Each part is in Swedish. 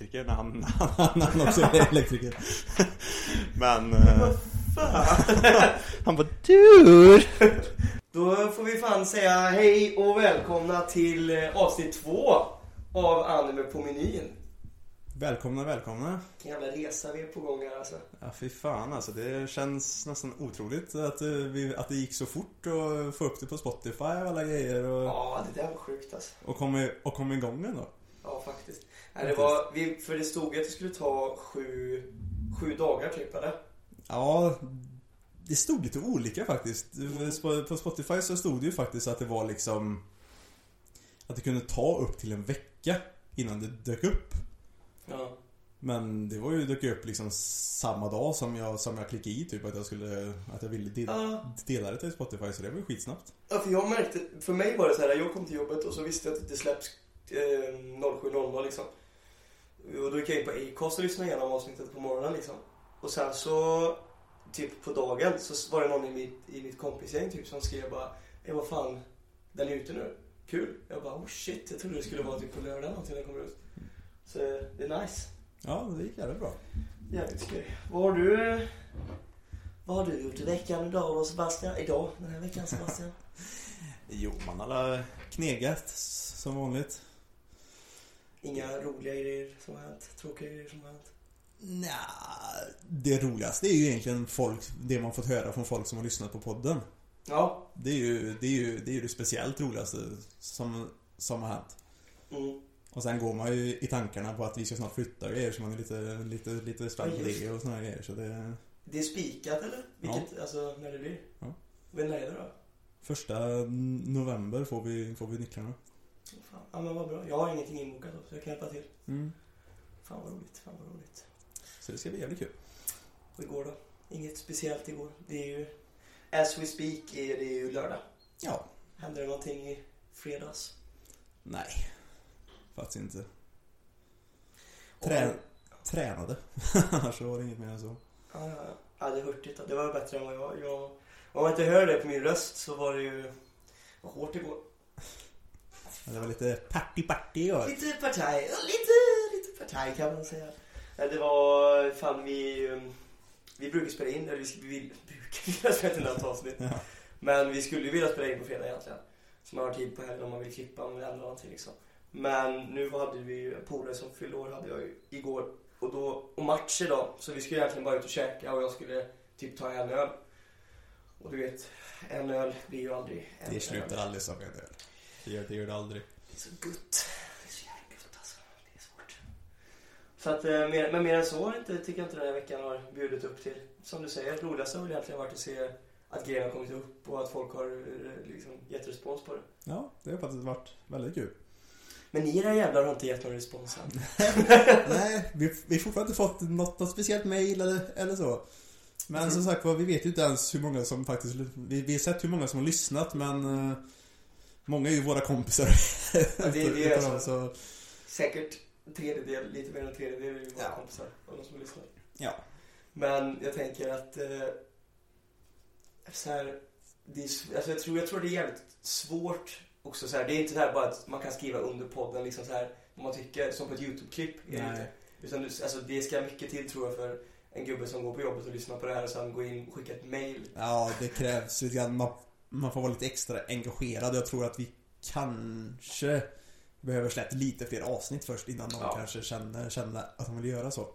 elektriker när han, han, han också är elektriker. Men... eh, han bara dude! Då får vi fan säga hej och välkomna till eh, avsnitt två av Anime på menyn. Välkomna, välkomna. Vilken jävla resa vi är på gång här alltså. Ja fy fan alltså. Det känns nästan otroligt att, eh, vi, att det gick så fort och få upp det på Spotify och alla grejer och, Ja, det där var sjukt alltså. och, kom, i, och kom igång ändå. Ja, faktiskt. Nej, det var, vi, för det stod ju att det skulle ta sju, sju dagar typ, eller? Ja, det stod lite olika faktiskt. På- Spotify så stod det ju faktiskt att det var liksom Att det kunde ta upp till en vecka innan det dök upp. Ja. Men det var ju dök upp liksom samma dag som jag, som jag klickade i typ att jag skulle Att jag ville de, Ja. dela det till Spotify så det var ju skitsnabbt. Ja, för jag märkte, för mig var det så här, jag kom till jobbet och så visste jag att det släpps eh, 07.00 liksom. Och då gick jag in på Acast och lyssnade igenom avsnittet på morgonen liksom. Och sen så, typ på dagen, så var det någon i mitt, i mitt kompisgäng typ som skrev bara, eh vad fan, den är ute nu. Kul. Jag bara, oh shit, jag trodde det skulle vara typ på lördag någonting den kommer ut. Så det är nice. Ja, det gick jävligt bra. Jävligt skoj. Vad har du, vad har du gjort i veckan idag då Sebastian? Idag, den här veckan Sebastian? Jo, man har knegat som vanligt. Inga roliga grejer som har hänt, tråkiga grejer som har hänt. Nja, det roligaste är ju egentligen folk, det man fått höra från folk som har lyssnat på podden. Ja. Det är ju det, är ju, det, är ju det speciellt roligaste som, som har hänt. Mm. Och sen går man ju i tankarna på att vi ska snart flytta och grejer så man är lite, lite, lite spänd på Ja, det och såna här grejer. Så det... Det är spikat eller? Vilket, alltså när det blir? Ja. När är det då? Första november får vi, får vi nycklarna. Fan. Ja men vad bra. Jag har ingenting inbokat så jag kan hjälpa till. Mm. Fan vad roligt, fan vad roligt. Så det ska bli jävligt kul. Och igår då? Inget speciellt igår. Det är ju, as we speak, är det ju lördag. Ja. Hände det någonting i fredags? Nej. Faktiskt inte. Och- Trä, tränade. Annars var det inget mer än så. Ja, ja, ja. det är hurtigt. Det var bättre än vad jag... jag om man inte hör det på min röst så var det ju var hårt igår. Det var lite party-party i år. Lite partaj, ja, lite, lite partaj kan man säga. Det var, fan vi, um, vi brukar spela in, eller vi, vi vill, brukar, vi har spelat in ett avsnitt. Ja. Men vi skulle ju vilja spela in på fredag egentligen. Så man har tid på helgen om man vill klippa om det händer någonting liksom. Men nu hade vi ju en polare som fyllde år hade jag ju igår. Och då, och match idag. Så vi skulle egentligen bara ut och käka och jag skulle typ ta en öl. Och du vet, en öl blir ju aldrig en Det slutar öl. aldrig som en öl. Det gör det, gör det aldrig. Det är så gott. Det är så jävla gott alltså. Det är svårt. Så att, eh, mer, men mer än så har inte, tycker jag inte den här veckan har bjudit upp till. Som du säger, det roligaste har väl egentligen varit att se att grejerna har kommit upp och att folk har eh, liksom, gett respons på det. Ja, det har faktiskt varit väldigt kul. Men ni era jävlar har inte gett någon respons än. Nej, vi, vi har fortfarande inte fått något, något speciellt mail eller, eller så. Men som sagt var, vi vet ju inte ens hur många som faktiskt... Vi, vi har sett hur många som har lyssnat men... många är ju våra kompisar. Ja, det- det är Utav så. dem, Säkert en tredjedel, lite mer än en tredjedel är ju våra Ja. kompisar och de som lyssnar. ja. Men jag tänker att eh, så här, det är, alltså jag, tror, jag tror det är jävligt svårt också så här, Det är inte så här bara att man kan skriva under podden liksom så här vad man tycker, som på ett YouTube-klipp. Utan alltså, det ska mycket till tror jag för en gubbe som går på jobbet och lyssnar på det här och sen går in och skickar ett mail. ja, det krävs lite grann. Man, man får vara lite extra engagerad. Jag tror att vi kanske behöver släppa lite fler avsnitt först innan någon Ja. kanske känner, känner att de vill göra så.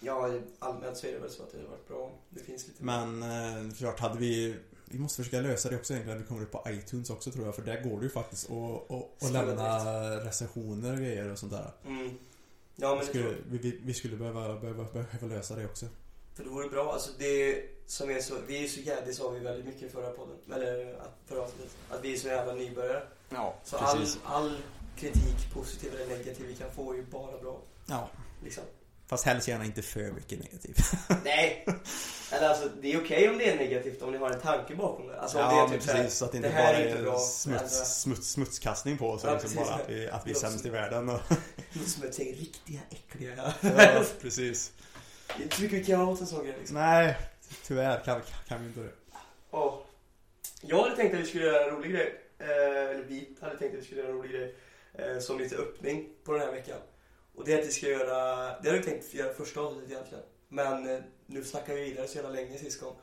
Ja, allmänt så är det väl så att det har varit bra det finns lite Men eh, klart hade vi Vi måste försöka lösa det också egentligen. Vi kommer upp på iTunes också tror jag. För där går det ju faktiskt att, att, att lämna recensioner och grejer och sånt där. Mm. Ja, men vi, skulle, vi, vi skulle behöva, behöva, behöva lösa det också. För det vore bra. Alltså det som är så, vi är så jävla, det sa vi väldigt mycket i förra podden, eller att- förra avsnittet, att vi är så jävla nybörjare. Ja, Så all, all kritik, positiv eller negativ, vi kan få är ju bara bra. Ja. Liksom. Fast helst gärna inte för mycket negativt. Nej! Eller alltså, det är okej om det är negativt om ni har en tanke bakom det. Alltså om ja, det är typ så här, precis. Så att det det inte här bara är inte bra. smuts, Alltså- smuts, smutskastning på oss. Ja, liksom precis. bara att vi, att vi är Det sämst i världen. Och, till riktiga äckliga. ja, precis. Jag tycker vi kan ha åt en sån grej liksom. Nej, tyvärr kan, kan vi inte det. Åh. Jag hade tänkt att vi skulle göra en rolig grej. Eh, eller vi hade tänkt att vi skulle göra en rolig grej. Eh, som lite öppning på den här veckan. Och det är att vi ska göra, det har vi tänkt göra första avsnittet egentligen. Men eh, nu snackar vi vidare så jävla länge gång.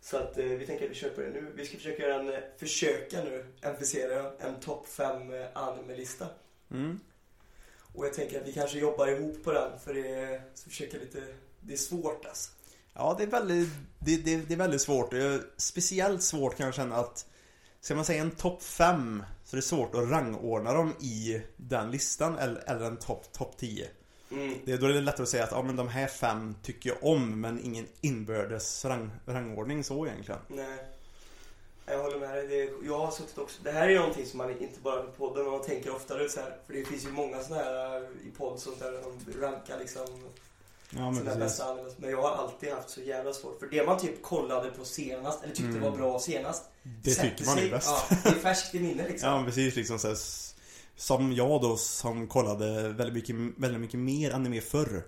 Så att eh, vi tänker att vi kör på det nu. Vi ska försöka göra en, eh, försöka nu, jag, en topp 5 eh, anime-lista. Mm. Och jag tänker att vi kanske jobbar ihop på den för det är, så försöka lite, det är svårt alltså. Ja, det är väldigt, det, det, det är väldigt svårt. Det är speciellt svårt kan jag känna att Ska man säga en topp 5 så är det svårt att rangordna dem i den listan eller, eller en topp top 10. Mm. Det, då är det lättare att säga att ja, men de här fem tycker jag om men ingen inbördes rang, rangordning så egentligen. Nej. Jag håller med dig. Det, jag har suttit också. Det här är ju någonting som man inte bara i podden, man tänker oftare så här. För det finns ju många sådana här i podd sånt där de rankar liksom Ja sina bästa animes. Men jag har alltid haft så jävla svårt. För det man typ kollade på senast, eller tyckte Mm. var bra senast. Det tycker man är bäst. Ja, det är färskt i minne liksom. Ja precis liksom så här, Som jag då som kollade väldigt mycket, väldigt mycket mer anime förr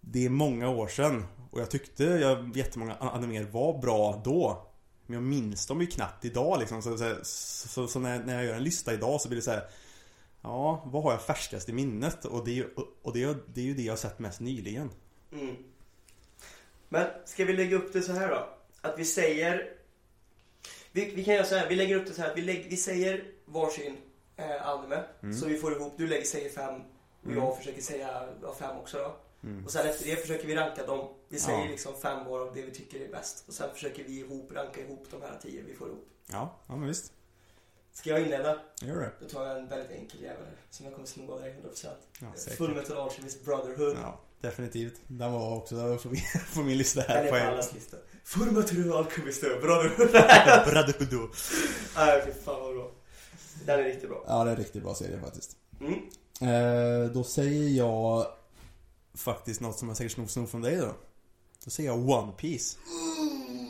Det är många år sedan Och jag tyckte jag, jättemånga animer var bra då Men jag minns dem ju knappt idag liksom Så, så, så, så när, när jag gör en lista idag så blir det så här. Ja, vad har jag färskast i minnet? Och det är ju, och det är, det är ju det jag har sett mest nyligen Mm. Men ska vi lägga upp det så här då? Att vi säger... Vi, vi kan göra så här, vi lägger upp det så här. Vi, lägger, vi säger varsin eh, anime. Mm. Så vi får ihop, du lägger, säger fem och Mm. jag försöker säga ja, fem också då. mm. Och sen efter det försöker vi ranka dem. Vi säger Ja. liksom fem var av det vi tycker är bäst. Och sen försöker vi ihop, ranka ihop de här tio vi får ihop. Ja, ja men visst Ska jag inleda? Gör det Då tar jag en väldigt enkel jävel som jag kommer sno av dig 100%. ja, säkert. Full Metal Alchemist Brotherhood. Ja, definitivt Den var också på min, lista Den här är på allas lista. Full Metal Alchemist Brotherhood. Braddokudo Nej, fy fan vad bra. Den är riktigt bra. Ja, det är en riktigt bra serie faktiskt. Mm. Eh, då säger jag faktiskt något som jag säkert snor från dig då. Då säger jag One Piece. Gillar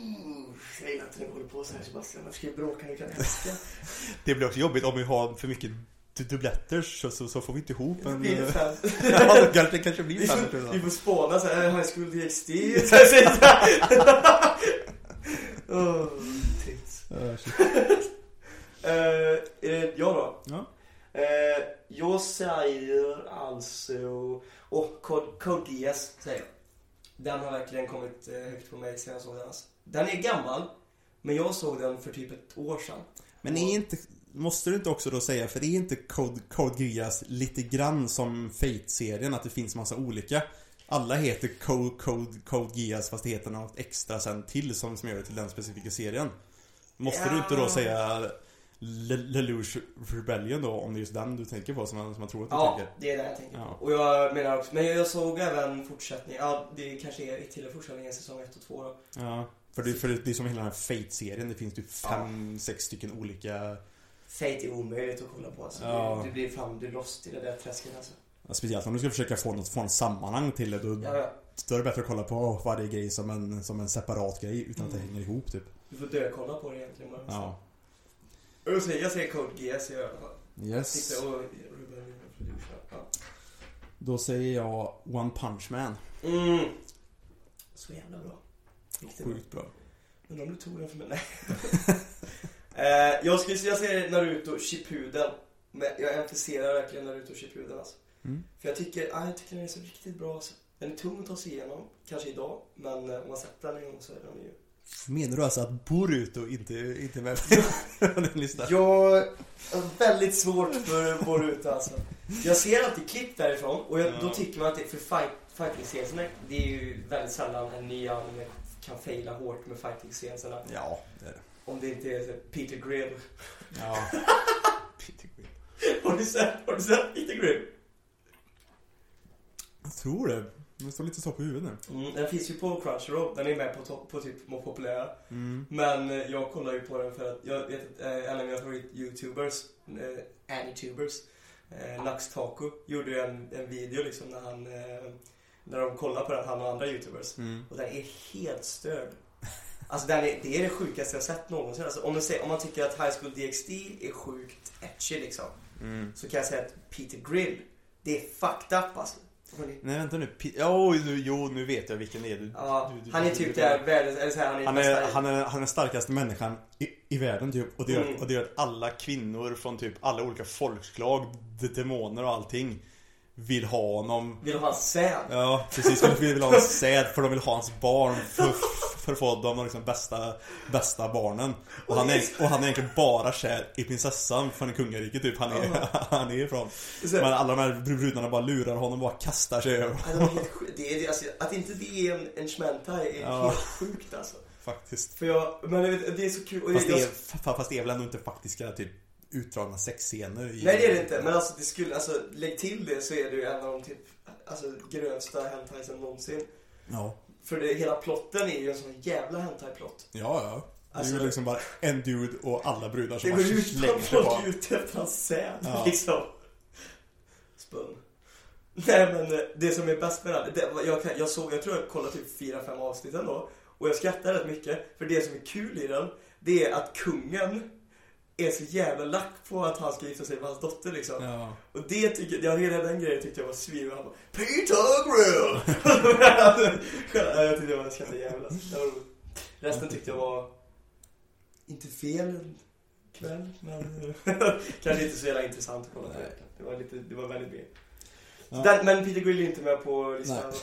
inte när vi håller på så här Sebastian. Varför ska vi bråka när vi kan älska? Det blir också jobbigt om vi har för mycket du- dubbletter så, så, så får vi inte ihop en... Vi är fan- ja, det kanske, det kanske blir Vi fem får, vi jag. får spåna så här, High School DxD. Så här sitter- Åh, trist. Eh. Eh, är det jag då? Ja. Eh, jag säger alltså... Och Code, säger jag. Den har verkligen kommit högt på mig sen jag den. Alltså. Den är gammal, men jag såg den för typ ett år sedan. Men är inte... Måste du inte också då säga, för det är inte Code, Code Geass lite grann som Fate-serien, att det finns massa olika? Alla heter Code, Code, Code Geass fast det heter något extra sen till som, som gör det till den specifika serien. Måste du inte då Ja. säga Le- Lelouch Rebellion då, om det är just den du tänker på som man, som man tror att du Ja, tänker? det är det jag tänker Ja. på. Och jag menar också, men jag såg även fortsättning. Ja, det kanske är till en fortsättning i säsong 1 och 2 då. Ja. För det, för det, är som hela den här Fate-serien, det finns typ fem, sex stycken olika Fate är omöjligt att kolla på alltså. Ja. Du, blir fan, du lost i det där träsket alltså. ja, Speciellt om du ska försöka få något, få en sammanhang till det, då, Ja, ja. då är det bättre att kolla på varje grej som en, som en separat grej utan att det Mm. hänger ihop typ. Du får dö-kolla på det egentligen bara. Ja. Jag säger, jag säger Code Geass i alla fall. Yes. Och. Ja. Då säger jag One Punch Man. Mm. Så jävla bra. Riktigt. Sjukt bra. Undrar om du tog den för mig? Nej. eh, jag skulle jag säger Naruto Shippuden. Men jag emfaserar verkligen Naruto Shippuden alltså. Mm. För jag tycker, ah, jag tycker den är så riktigt bra alltså. Den är tung att ta sig igenom. Kanske idag. Men eh, om man sett den en gång så är den ju... Menar du alltså att Boruto inte, inte är med på din lista? Jag har väldigt svårt för Boruto alltså. Jag ser alltid klipp därifrån och jag, då Ja. tycker man att det, för fight, fighting-scenerna, det är ju väldigt sällan en ny anime kan faila hårt med fighting-scenerna. Ja, det är det. Om det inte är Peter Grill. Ja. Peter Grill. Har du sett, har du sett Peter Grill? Jag tror det. Den står lite så på huvudet nu. Mm, den finns ju på Crunchyroll, den är med på, topp, på typ på populära. Mm. Men eh, jag kollar ju på den för att jag vet att eh, en av mina favorit-youtubers, eh, Anitubers, eh, Nax Taco, gjorde en, en video liksom när han, eh, när de kollar på den, han och andra youtubers. Mm. Och den är helt störd. Alltså den är, det är det sjukaste jag sett någonsin. Alltså, om, man säger, om man tycker att High School DxD är sjukt etchy liksom. Mm. Så kan jag säga att Peter Grill, det är fucked up alltså. Nej vänta nu. Jo, nu, jo, nu vet jag vilken det är. Du, Ja, du- du- han är typ där världens, eller så här, han är, Han är, han, är, han är den starkaste människan i, i världen typ. Och det, gör, Mm. och det gör att alla kvinnor från typ alla olika folkslag, demoner och allting vill ha honom Vill ha hans säd? Ja, precis. De vill ha hans säd för de vill ha hans barn för, för att få de liksom bästa, bästa barnen. Och han, är, och han är egentligen bara kär i prinsessan från kungariket typ. Han är, han är ifrån. Men alla de här brudarna bara lurar honom och bara kastar sig över. Ja, det är, alltså, att inte det är en, en schmentai är Ja. helt sjukt alltså. Faktiskt. För jag, men jag vet, det är så kul. Och Fast det, är, fast det är väl ändå inte faktiska typ utdragna sexscener i... Nej det är det inte, men alltså det skulle, alltså lägg till det så är det ju en av de typ, alltså grövsta hentaisen någonsin. Ja. För det, hela plotten är ju en sån jävla hentai-plott. Ja, ja. Det är Alltså- ju liksom bara en dude och alla brudar som Det bara går ut på slänger att sig på. folk ute efter hans säd Ja. liksom. Spun. Nej men eh, det som är bäst med det, det jag, jag såg, jag tror jag kollade typ 4-5 avsnitt ändå. Och jag skrattade rätt mycket, för det som är kul i den, det är att kungen är så jävla lack på att han ska gifta sig med hans dotter liksom. Ja. Och det tycker jag, hela den grejen tyckte jag var svin. Han bara Peter Grill! jag tyckte det var skrattade jävligt. Det var roligt. Resten tyckte jag var inte fel kväll, men kanske inte så jävla intressant att kolla på. Det var lite, det var väldigt mer. Ja. Men Peter Grill är inte med på listan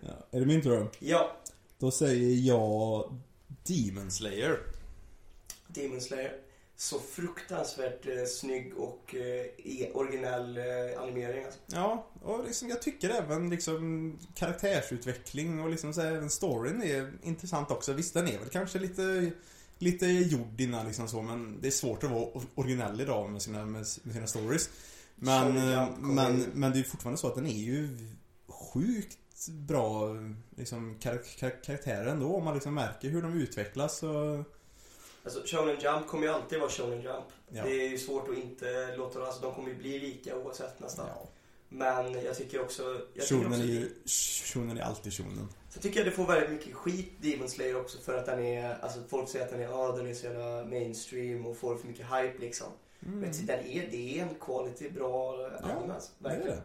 ja. Är det min tur då? Ja, Då säger jag Demon Slayer. Demon Slayer. Så fruktansvärt eh, snygg och eh, e- originell eh, animering alltså. Ja, och liksom jag tycker även liksom karaktärsutveckling och liksom så här, även storyn är intressant också. Visst, den är väl kanske lite, lite gjord innan liksom så, men det är svårt att vara originell idag med sina, med, med sina stories. Men, eh, men, men det är fortfarande så att den är ju sjukt bra liksom kar kar karaktärer ändå. Om man liksom märker hur de utvecklas och... Alltså Shonen Jump kommer ju alltid vara Shonen Jump. Ja. Det är ju svårt att inte låta dem, alltså de kommer ju bli lika oavsett nästan. Ja. Men jag tycker också... Jag tycker, Shonen också är ju... Shonen är alltid shonen. så tycker jag det får väldigt mycket skit, Demon Slayer också, för att den är... Alltså folk säger att den är, ja den är så jävla mainstream och får för mycket hype liksom. Mm. Men den är, det är en quality bra anime alltså, Det är verkligen. det.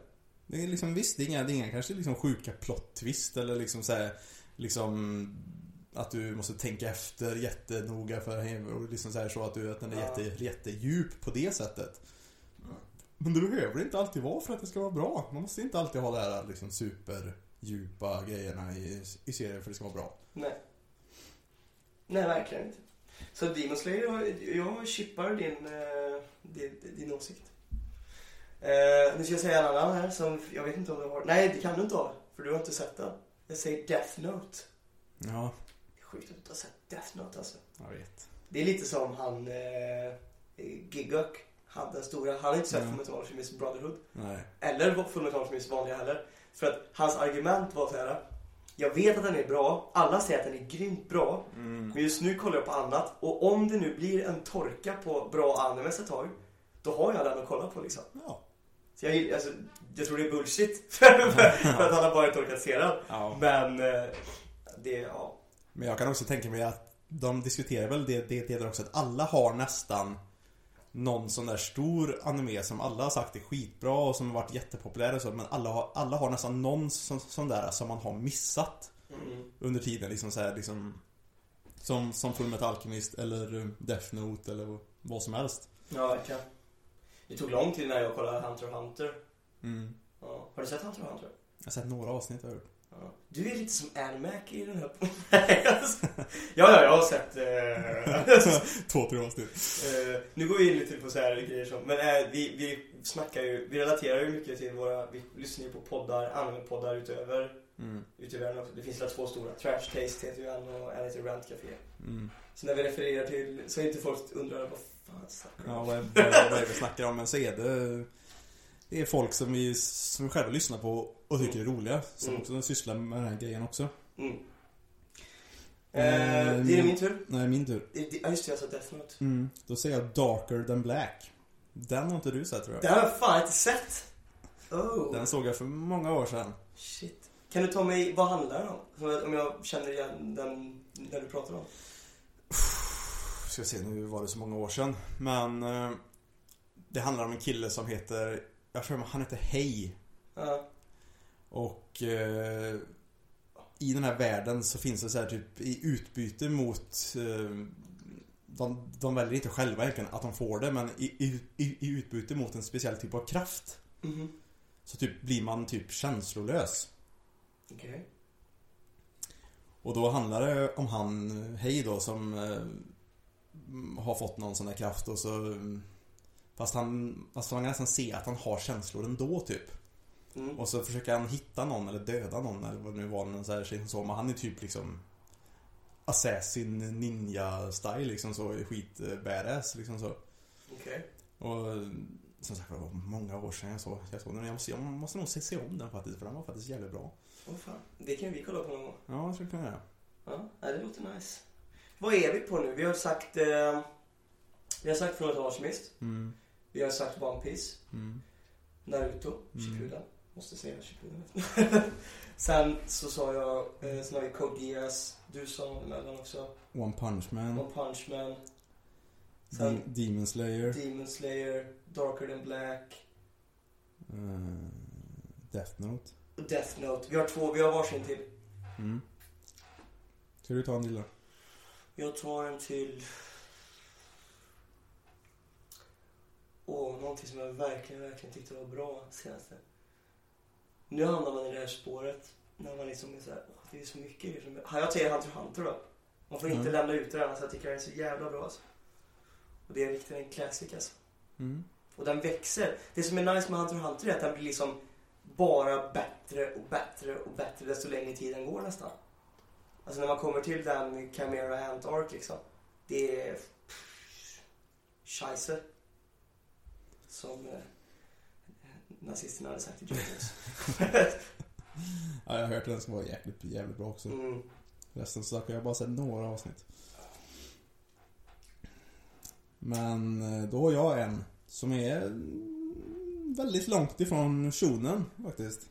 Det är liksom, visst, det är inga, det är inga kanske liksom sjuka plot twist eller liksom så här, liksom att du måste tänka efter jättenoga för och liksom så, så att, du, att den är Ja. jätte, jättedjup på det sättet. Men det behöver inte alltid vara för att det ska vara bra. Man måste inte alltid ha det här liksom superdjupa grejerna i, i serier för att det ska vara bra. Nej. Nej, verkligen inte. Så Demon Slayer, jag, jag chippar din, eh, din, din åsikt. Eh, nu ska jag säga en annan här som, jag vet inte om du har, nej det kan du inte ha, för du har inte sett den. Jag säger Death Note. Ja, Det sjukt att du inte har sett Death Note alltså. jag vet. Det är lite som han, eh, Gigok, han den stora, han har inte sett Mm. Fullmetal Alchemist Brotherhood. Nej. Eller Fullmetal Alchemist vanliga heller. För att hans argument var så här. Jag vet att den är bra, alla säger att den är grymt bra. Mm. Men just nu kollar jag på annat och om det nu blir en torka på bra animes ett tag, då har jag den att kolla på liksom. Ja. Så jag, alltså, jag tror det är bullshit för, att han har bara inte orkat se den. ja. Men eh, det, ja. Men jag kan också tänka mig att de diskuterar väl det, det, det där också att alla har nästan någon sån där stor anime som alla har sagt är skitbra och som har varit jättepopulär och så men alla har, alla har nästan någon sån, sån där som man har missat Mm. under tiden liksom så här, liksom som, som Fullmetal Alchemist eller eh, Death Note eller vad som helst. Ja, verkligen. Det tog lång tid när jag kollade Hunter x Hunter. Mm. Ja. Har du sett Hunter x Hunter? Jag har sett några avsnitt har jag hört. Ja. Du är lite som Animac i den här... Ja, ja, jag har sett... Eh, Två, tre avsnitt. Eh, nu går vi in lite på så här grejer som, men eh, vi, vi snackar ju, vi relaterar ju mycket till våra, vi lyssnar ju på poddar, anime-poddar utöver, Mm. ute i världen också. Det finns väl två stora, Trash Taste heter ju en och en heter Rant Café. Mm. Så när vi refererar till, så inte folk undrar vad fan snackar Ja, om? är- vad, är- vad är det vi snackar om? Men så är det Det är folk som vi, som vi själva lyssnar på och tycker är roliga Som Mm. också sysslar med den här grejen också Mm. Eh, Eh, det är min tur. Nej, min tur Ja just det, jag sa Death Note. mm. Då säger jag Darker than Black Den har inte du sett tror jag har jag fan inte sett! Oh, Den såg jag för många år sedan shit. Kan du ta mig, vad handlar den om? Om jag känner igen den, den du pratar om. Ska se, nu var det så många år sedan Men eh, Det handlar om en kille som heter Jag tror han heter Hej Ja. Och eh, I den här världen så finns det så här typ i utbyte mot eh, de, de väljer inte själva egentligen att de får det men i, i, i utbyte mot en speciell typ av kraft Mhm. så typ blir man typ känslolös. Okej. Och då handlar det om han Hej då som eh, har fått någon sån där kraft och så mm, Fast han, alltså man kan nästan se att han har känslor ändå typ. Mm. Och så försöker han hitta någon eller döda någon eller vad det nu var. Någon så här, så, men han är typ liksom Assassin ninja style liksom så skit eh, badass liksom så. Okej. Och som sagt det var många år sedan jag såg jag såg den. Jag måste, jag måste nog se, se om den faktiskt för den var faktiskt jävligt bra. Åh fan. Det kan vi kolla på någon gång. Ja, det skulle kunna göra. Ja, det låter nice. Vad är vi på nu? Vi har sagt... Eh, vi har sagt Från ett Artemis. Mm. Vi har sagt One Piece. Mm. Naruto. Mm. Shippuden. Måste säga Shippuden. Sen så sa jag... Eh, sen har vi Code Geass. Du sa emellan också. One Punch Man. One Punch Man. Sen- De- Demon Slayer. Demon Slayer. Darker than Black. eh, Death Note. Death Note. Vi har två. Vi har varsin till. Mm. Ska du ta en till då? Jag tar en till. Åh, någonting som jag verkligen, verkligen tyckte var bra senaste. Nu hamnar man i det här spåret. När man liksom är såhär, åh, det är så mycket grejer som... Ja, Jag säger Hunter Hunter då. Man får inte Mm. lämna ut det där, alltså jag tycker den är så jävla bra alltså. Och det är riktigt en classic alltså. Mm. Och den växer. Det som är nice med Hunter Hunter är att den blir liksom bara bättre och bättre och bättre desto längre tiden går nästan. Alltså när man kommer till den Chimera Ant Arc liksom. Det är... Scheisse. Som eh, nazisterna hade sagt i Jones. Ja, jag har hört att den ska vara jävligt, jävligt bra också. Mm. Resten så sagt, jag bara sett några avsnitt. Men eh, då har jag en som är väldigt långt ifrån shonen faktiskt.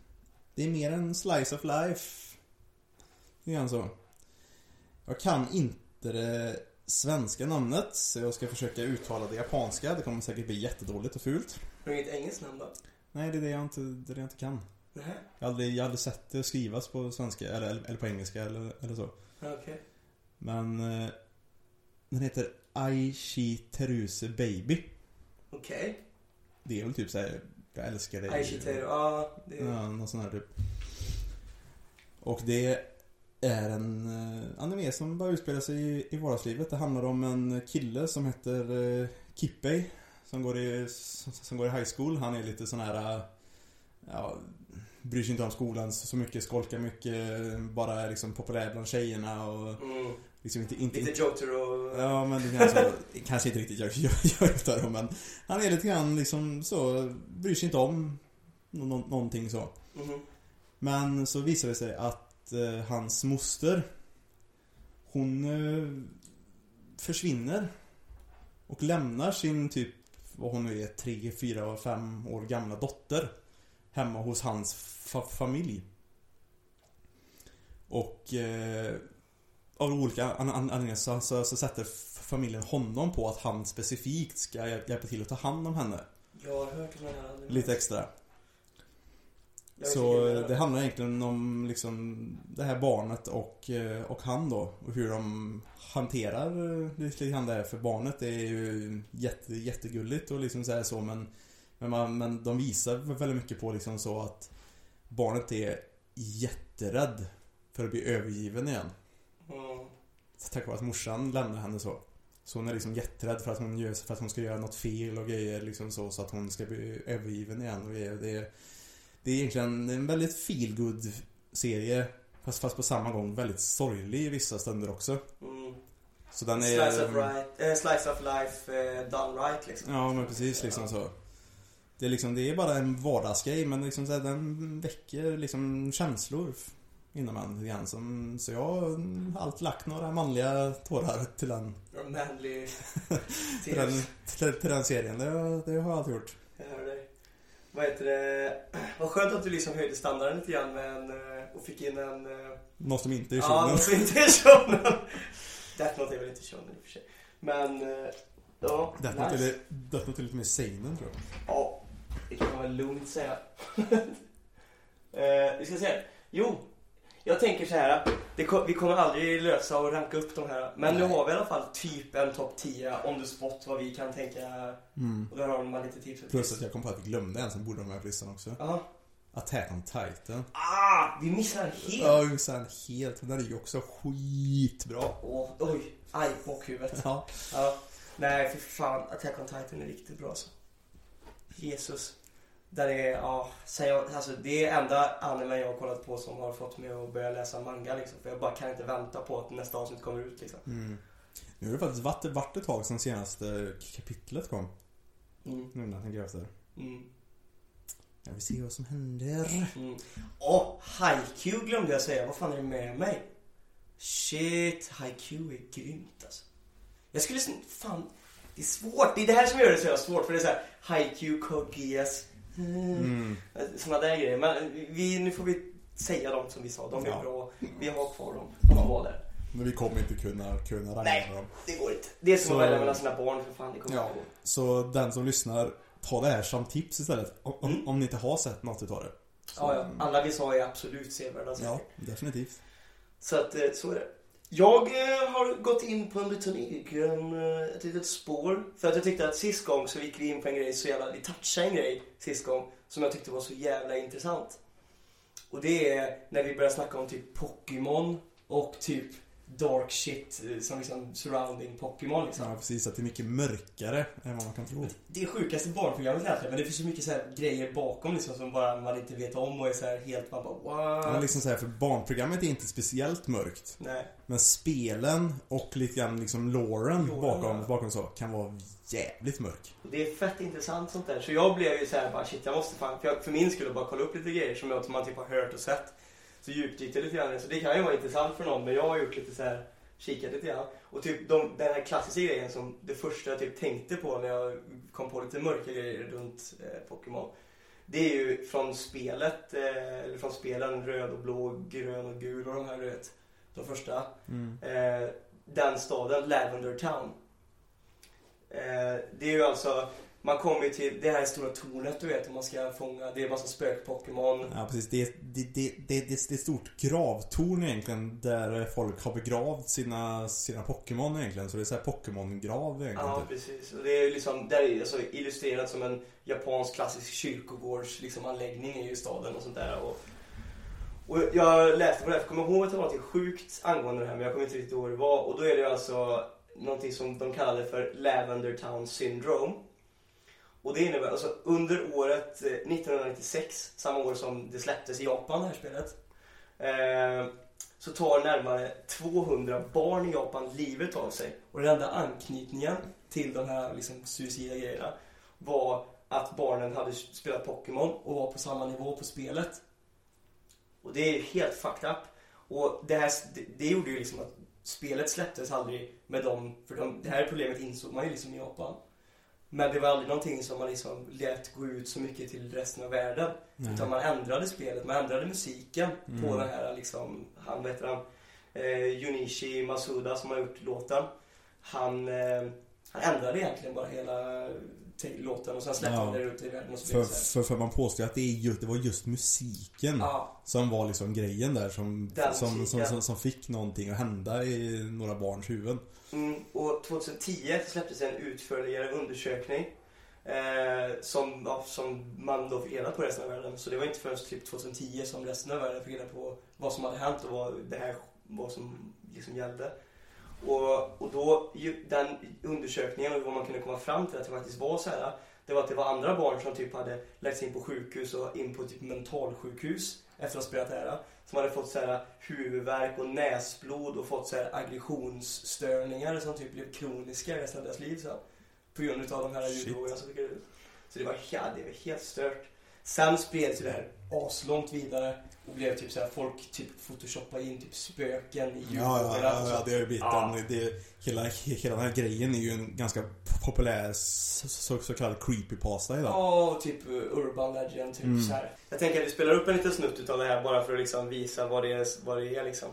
Det är mer en slice of life. Det är en så. Jag kan inte det svenska namnet så jag ska försöka uttala det japanska. Det kommer säkert bli jättedåligt och fult. Har du inget engelskt namn då? Nej, det är det jag inte, det är det jag inte kan. Nej. Jag har aldrig, jag har aldrig sett det skrivas på svenska eller, eller på engelska eller, eller så. Okej. Men eh, den heter Aishi Teruse Baby. Okej. Det är väl typ såhär, jag älskar dig. Aishiteru. Ja, det är... Ja, någon sån här typ. Och det är en eh, anime som bara utspelar sig i, i vardagslivet. Det handlar om en kille som heter eh, Kippei. Som går, i, som, går i high school. Han är lite sån här, eh, ja, bryr sig inte om skolan så mycket, skolkar mycket, bara är liksom populär bland tjejerna och Mm. liksom inte, inte, Lite Joter och... Ja men det är så, kanske inte riktigt det men Han är lite grann liksom så, bryr sig inte om nå- nå- någonting så. Mhm. Men så visar det sig att eh, hans moster Hon eh, försvinner Och lämnar sin typ, vad hon nu är, tre, fyra, fem år gamla dotter Hemma hos hans fa- familj. Och eh, av olika an- an- anledningar så, så, så sätter familjen honom på att han specifikt ska hjäl- hjälpa till att ta hand om henne. Jag har hört om den här. Lite extra Så eh, det handlar egentligen om liksom det här barnet och, eh, och han då och hur de hanterar eh, lite grann det här för barnet är ju jätte, jättegulligt och liksom så så men men, man, men de visar väldigt mycket på liksom så att barnet är jätterädd för att bli övergiven igen. Mm. Tack vare att morsan lämnar henne så. Så hon är liksom jätterädd för att hon, gör, för att hon ska göra något fel och grejer liksom så, så att hon ska bli övergiven igen och grejer. Det är, det är egentligen en väldigt feelgood serie Fast, fast på samma gång väldigt sorglig i vissa stunder också. Mm. Så den är... Slice of, right, eh, slice of life eh, done right liksom. Ja men precis liksom så. Det är liksom, det är bara en vardagsgrej men liksom så här, den väcker liksom känslor inom en grann. Som, så jag har alltid lagt några manliga tårar till den, manly till den, till, till den serien. Det, har- det har jag alltid gjort. Vad heter det? Vad skönt att du liksom höjde standarden lite grann med en, eh, och fick in en... eh, Något som inte är Ja, shonen. något som inte är shonen. Death Note är väl inte shonen i och för sig. Men, eh, ja. Death Note nice. är, Death Note är lite mer seinen tror jag. Ja, det kan man väl lugnt säga. eh, vi ska se. Jo, jag tänker så här. Det, vi kommer aldrig lösa och ranka upp de här. Men nu Nej. har vi i alla fall typ en topp 10 on the spot vad vi kan tänka. Mm. Och där har man lite tips och Plus att jag kom på att vi glömde en som borde vara med på listan också. Ja, Attack on Titan. Ah! Vi missar den helt! Ja, vi missade den helt. Den är ju också skitbra. Åh, oj, aj, bockhuvudet. Ja. Ja. Nej, för fan. Attack on Titan är riktigt bra alltså. Jesus. Där är, ja, alltså det är enda anime jag har kollat på som har fått mig att börja läsa manga liksom. För jag bara kan inte vänta på att nästa avsnitt kommer ut liksom. Mm. Nu har det faktiskt varit, varit ett tag sedan senaste kapitlet kom. Mm. Nu när jag tänker efter. Mm. Jag vill se vad som händer. Mm. Och Haikyuu glömde jag säga. Vad fan är det med mig? Shit, Haikyuu är grymt alltså. Jag skulle fan, det är svårt. Det är det här som gör det så jävla svårt. För det är så här Code Geass. Mm. Såna där grejer. Men vi, nu får vi säga dem som vi sa. De är Ja. bra. Vi har kvar dem. De Ja. var där. Men vi kommer inte kunna, kunna rangera Nej. dem. Det går inte. Det är som Så- att välja mellan sina barn för fan. Det kommer Ja. inte gå. Så den som lyssnar, ta det här som tips istället. Om, Mm. om ni inte har sett något utav det. Så, Ja, ja. Alla vi sa är absolut sevärda saker. Ja, definitivt. Så att, eh, så är det. Jag eh, har gått in på en liten egen, eh, ett litet spår. För att jag tyckte att sist gång så gick vi in på en grej så jävla, vi touchade en grej sist gång som jag tyckte var så jävla intressant. Och det är när vi började snacka om typ Pokémon och typ dark shit eh, som liksom surrounding Pokémon liksom. Ja, precis. Att det är mycket mörkare än vad man kan tro. Det är sjukaste barnprogrammet egentligen men det finns så mycket så här grejer bakom liksom som bara man inte vet om och är så här helt man bara what? Men liksom så här, för barnprogrammet är inte speciellt mörkt. Nej. Men spelen och lite grann liksom loren Loren, bakom, ja. bakom så kan vara jävligt mörk. Det är fett intressant sånt där. Så jag blev ju såhär bara shit jag måste fan, för, jag, för min skulle bara kolla upp lite grejer som, jag, som man typ har hört och sett. Så djupdykte lite grann. Så det kan ju vara intressant för någon men jag har gjort lite så här kikat lite grann. Och typ de, den här klassiska grejen som det första jag typ tänkte på när jag kom på lite mörka grejer runt eh, Pokémon. Det är ju från spelet, eh, eller från spelen röd och blå, grön och gul och de här du vet. De första. Mm. Eh, den staden, Lavender Town. Eh, det är ju alltså, man kommer ju till det här stora tornet du vet, och man ska fånga, det är massa spök-Pokémon. Ja, precis. Det, det, det, det, är ett stort gravtorn egentligen där folk har begravt sina, sina Pokémon egentligen. Så det är så här Pokémon-grav egentligen. Ja, typ. precis. Och det är liksom, där är alltså illustrerat som en japansk klassisk kyrkogårds liksom, anläggning i staden och sånt där. Och, och jag läste på det här, för kommer ihåg att det var något sjukt angående det här, men jag kommer inte riktigt ihåg vad det var. Och då är det alltså någonting som de kallade för Lavender Town Syndrome. Och det innebär, alltså under året eh, 1996, samma år som det släpptes i Japan det här spelet. Eh, så tar närmare 200 barn i Japan livet av sig. Och den enda anknytningen till de här liksom, suicida grejerna var att barnen hade spelat Pokémon och var på samma nivå på spelet. Och det är helt fucked up. Och det här, det, det gjorde ju liksom att spelet släpptes aldrig med dem, för de, det här problemet insåg man ju liksom i Japan. Men det var aldrig någonting som man liksom lät gå ut så mycket till resten av världen. Nej. Utan man ändrade spelet, man ändrade musiken på Mm. den här liksom, han vad heter han? Eh, Junichi Masuda som har gjort låten. Han, eh, han ändrade egentligen bara hela låten och sen släppte Ja. han det ut i världen och så För, för, för man påstår att det, är just, det var just musiken Ja, som var liksom grejen där som, Den som, som, som, som fick någonting att hända i några barns huvuden. mm, och 2010 släpptes en utförligare undersökning. Eh, som, ja, som man då fick reda på resten av världen. Så det var inte förrän typ 2010 som resten av världen fick reda på vad som hade hänt och vad det här vad som liksom gällde. Och, och då, den undersökningen och vad man kunde komma fram till att det faktiskt var så här. Det var att det var andra barn som typ hade lagts in på sjukhus och in på typ mentalsjukhus efter att ha spelat det här. Som hade fått så här huvudvärk och näsblod och fått så här aggressionsstörningar som typ blev kroniska resten av deras liv sen. På grund av de här ljudvågorna som fick ut. Så det var, ja, det var helt stört. Sen spreds ju det här aslångt vidare och blev typ så här folk typ photoshoppade in typ spöken i Ja, ja, ja, och så. ja det har ju blivit Ja. en, det, hela, hela den här grejen är ju en ganska populär så, så, så kallad creepypasta idag. Ja, och typ uh, Urban Legend, typ Mm. så här. Jag tänker att vi spelar upp en liten snutt utav det här bara för att liksom visa vad det är, vad det är liksom.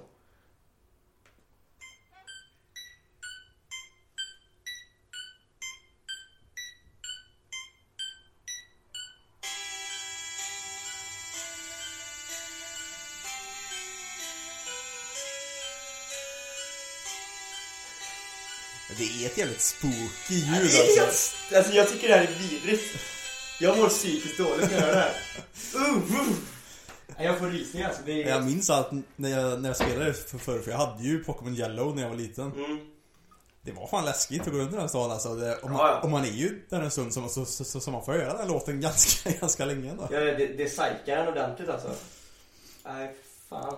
Ett jävligt spooky ljud alltså. helt, alltså jag tycker det här är vidrigt. Jag mår psykiskt dåligt när jag hör det här. Uh, uh. Jag får rysningar alltså. Det är... Jag minns allt när jag, när jag spelade för förr, för jag hade ju Pokémon Yellow när jag var liten. Mm. Det var fan läskigt att gå runt i den stan alltså. Det, och, man, Ja, ja. och man är ju där en stund så, så, så, så, så man får höra den låten ganska, ganska länge ändå. Ja, det, det psykar en ordentligt alltså. Nej, fan.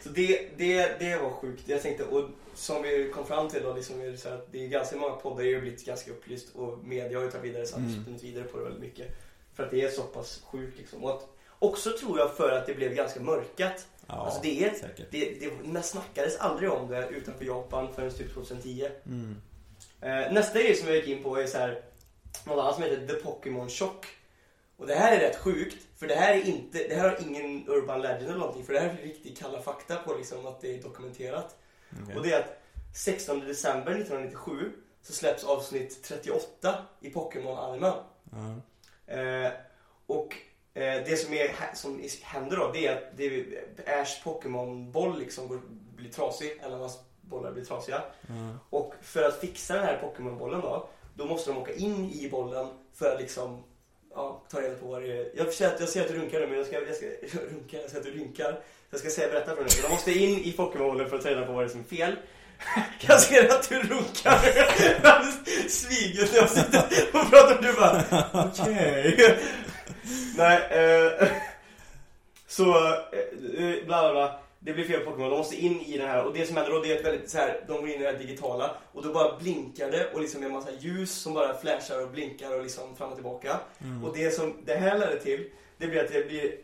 Så det, det, det var sjukt. Jag tänkte, och som vi kom fram till då, liksom, är det, så att det är ganska många poddar har blivit ganska upplyst och media har ju tagit vidare, satt Mm. mm. vidare på det väldigt mycket. För att det är så pass sjukt liksom. Och att, också tror jag för att det blev ganska mörkat. Ja, alltså det är, säkert. det, det, det snackades aldrig om det utanför Japan förrän typ 2010. Mm. Eh, nästa grej som jag gick in på är så här, något annat som heter The Pokémon Shock. Och det här är rätt sjukt, för det här är inte, det här har ingen urban legend eller någonting, för det här är riktigt kalla fakta på liksom att det är dokumenterat. Okej. Och det är att 16 december 1997 så släpps avsnitt 38 i Pokémon-animen. Ja. Eh, och eh, det som, är, som händer då, det är att det är Ash Pokémon-boll liksom går, blir trasig, eller hans bollar blir trasiga. Ja. Och för att fixa den här Pokémon-bollen då, då måste de åka in i bollen för att liksom ja, ta reda på vad det är. Jag ser att, jag ser att du runkar nu, men jag ska, jag ska runka, jag ser att du rynkar. Jag ska säga, berätta för dig. De måste in i Pokémonen för att ta reda på vad det är som är fel. Jag ser att du runkar. Sviget när jag sitter och pratar och du bara, okej. Nej, eh, så eh, eh, bla bla bla. Det blir fel Pokémon, de måste in i den här och det som händer då det är ett väldigt så här, de går in i det här digitala och då bara blinkar det och liksom är en massa ljus som bara flashar och blinkar och liksom fram och tillbaka. Mm. Och det som det här ledde till, det blir att det blir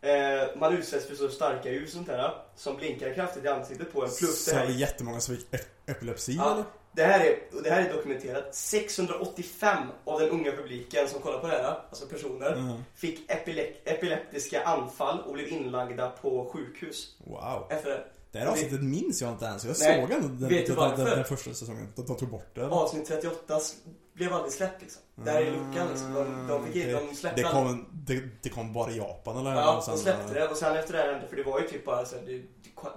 eh, man utsätts för så starka ljus och sånt här som blinkar kraftigt i ansiktet på en plus Så det är här det jättemånga som fick ep- epilepsi Ja, eller? Det här, är, och det här är dokumenterat. 685 av den unga publiken som kollar på det här, alltså personer, Ja. fick epilek- epileptiska anfall och blev inlagda på sjukhus Wow. efter det. Det här avsnittet minns jag inte ens. Jag Nej. såg den, den, den, varför? den första säsongen. De, de tog bort det. Avsnitt 38 s- blev aldrig släppt liksom. Det här är luckan liksom. De, de, fick, Okej. de släppte det, kom, det, det kom bara i Japan eller? Ja, de släppte det och sen efter det här för det var ju typ bara så det,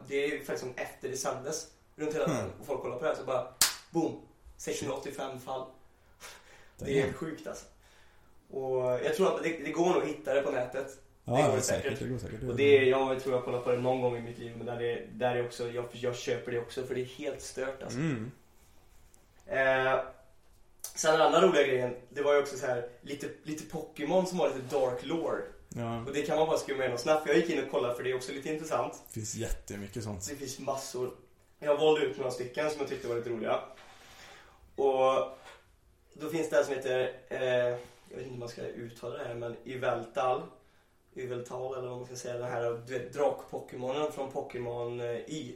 det är ju faktiskt som efter det sändes runt hela världen och folk kollar på det här så bara boom! 685 fall. Det är sjukt alltså. Och jag tror att det, det går nog att hitta det på nätet. Ja, det går går säkert. säkert. Det går säkert. Och det jag tror jag har kollat på det någon gång i mitt liv men där är, där är också, jag, jag köper det också för det är helt stört alltså. Mm. Eh, sen den andra roliga grejen, det var ju också så här lite, lite Pokémon som har lite dark lore. Ja, Och det kan man bara skumma igenom snabbt. Jag gick in och kollade för det är också lite intressant. det finns jättemycket sånt. Så det finns massor. Jag valde ut några stycken som jag tyckte var lite roliga. Och då finns det här som heter, eh, jag vet inte hur man ska uttala det här, men Yveltal. Yveltal eller vad man ska säga. Den här du vet, drak-pokémonen från Pokémon eh, Y.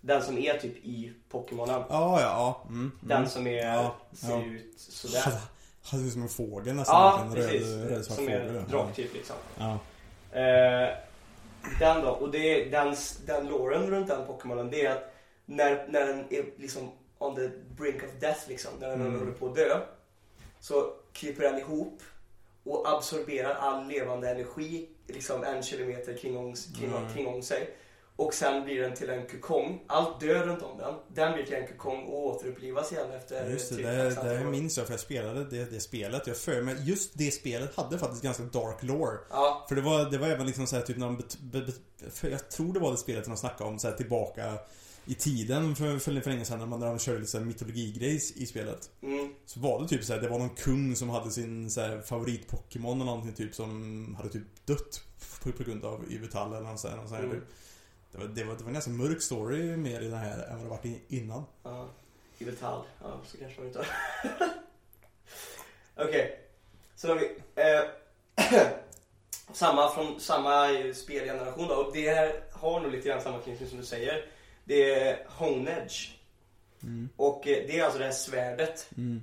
Den som är typ i Pokémonen. Ja, ja. Mm, mm. Den som är, Ja, ser ja. ut sådär. Hade, hade ut som en fågel nästan. Ja, en precis. Röd, som fågel. är draktyp liksom. Ja. Eh, den då, och det den, den loren runt den Pokémonen, det är att när, när den är liksom on the brink of death liksom, när den Mm. håller på att dö, så kryper den ihop och absorberar all levande energi liksom en kilometer kring, om, kring, Mm. kring om sig. Och sen blir den till en kokong. Allt dör runt om den. Den blir till en kokong och återupplivas igen efter Ja, Just det, typ det, det minns jag för jag spelade det, det spelet. Jag för mig, just det spelet hade faktiskt ganska dark lore. Ja, För det var, det var även liksom så här, typ när de bet, Jag tror det var det spelet de snackade om så här, tillbaka i tiden för, för, för länge sedan när man när de körde lite mytologigrejs i spelet. mm, Så var det typ så här, det var någon kung som hade sin favorit-Pokémon eller någonting typ som hade typ dött på, på grund av Yvetall eller något sånt här, här, Mm. typ. det, var, det, var, det var en ganska mörk story mer i den här än vad det varit innan. Ja, Iveltal. Ja, så kanske man inte Okej, så har vi eh, samma från samma spelgeneration då. Och det här har nog lite grann samma knytning som du säger. Det är Honedge. Mm. Och eh, det är alltså det här svärdet Mm.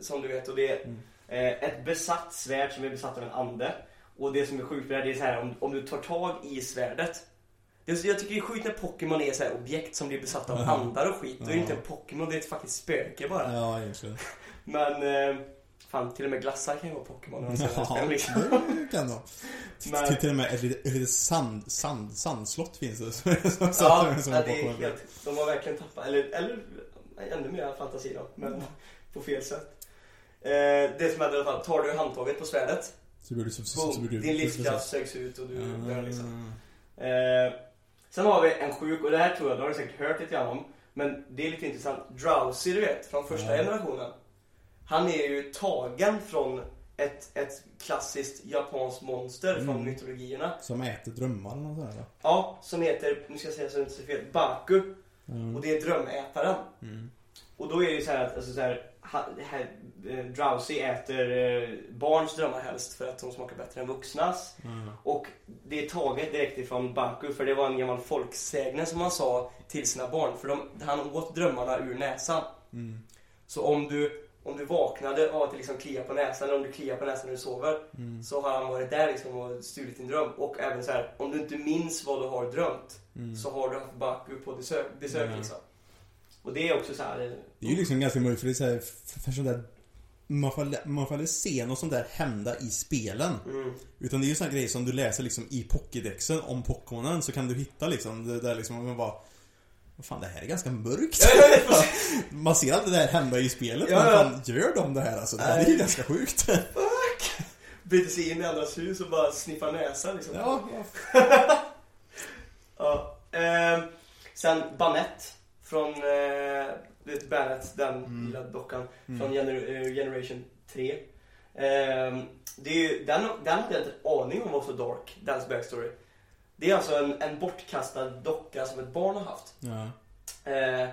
som du vet. Och det är Mm. eh, ett besatt svärd som är besatt av en ande. Och det som är sjukt med det här, det är så här om, om du tar tag i svärdet. Det är, jag tycker det är sjukt när Pokémon är så här objekt som blir besatta av Ja. andar och skit. Är det Ja. inte en Pokémon, det är ett faktiskt spöke bara. Ja, egentligen. Men, eh, fan till och med glassar kan ju vara Pokémon. när Ja, det, liksom. det kan de. Men- Till, och med ett litet, sand, sand, sandslott finns det. Som, som, Ja, som, det är helt, de har verkligen tappat, eller, eller ännu mer fantasi då, men på fel sätt. Eh, det som händer i alla fall, tar du handtaget på svärdet Så blir du så, så, Boom, så blir du, din livskraft söks ut och du börjar liksom. Ah. Eh, sen har vi en sjuk, och det här tror jag, det har du säkert hört lite grann om. Men det är lite intressant. Drowsy, du vet, från första generationen. Han är ju tagen från ett, ett klassiskt japanskt monster från Mm. mytologierna. Som äter drömmar eller något sånt där. Ja, som heter, nu ska jag säga så jag inte fel, Baku. Mm. Och det är drömätaren. Mm. Och då är det ju så här att, alltså så här, här, eh, Drowsy äter eh, barns drömmar helst för att de smakar bättre än vuxnas. Mm. Och det är taget direkt ifrån Baku för det var en gammal folksägning som han sa till sina barn. För de, han åt drömmarna ur näsan. Mm. Så om du, om du vaknade av att det liksom kliar på näsan eller om du kliar på näsan när du sover. Mm. Så har han varit där liksom och stulit din dröm. Och även så här, om du inte minns vad du har drömt. Mm. Så har du haft Baku på besök, besök Ja. liksom. Och det är också så här. eh, Det är ju liksom ganska mörkt för det är så här, för, för sånt där man får, man får aldrig se något sånt där hända i spelen. Mm. Utan det är ju såna grejer som du läser liksom i Pokédexen om Pokémonen så kan du hitta liksom det där liksom man bara fan det här är ganska mörkt. Man ser aldrig det här hända i spelet Ja, men fan gör de det här alltså? Det här är ju ganska sjukt. Fuck! Bryter sig in i andras hus och bara sniffar näsan liksom. Ja, ja. Ja. Eh, sen Banett från eh, vet Banett, den Mm. lilla dockan Mm. från gener- eh, Generation 3. Eh, det är ju, den, den hade jag inte en aning om var så dark, dens backstory. Det är alltså en, en bortkastad docka som ett barn har haft. ja. Eh,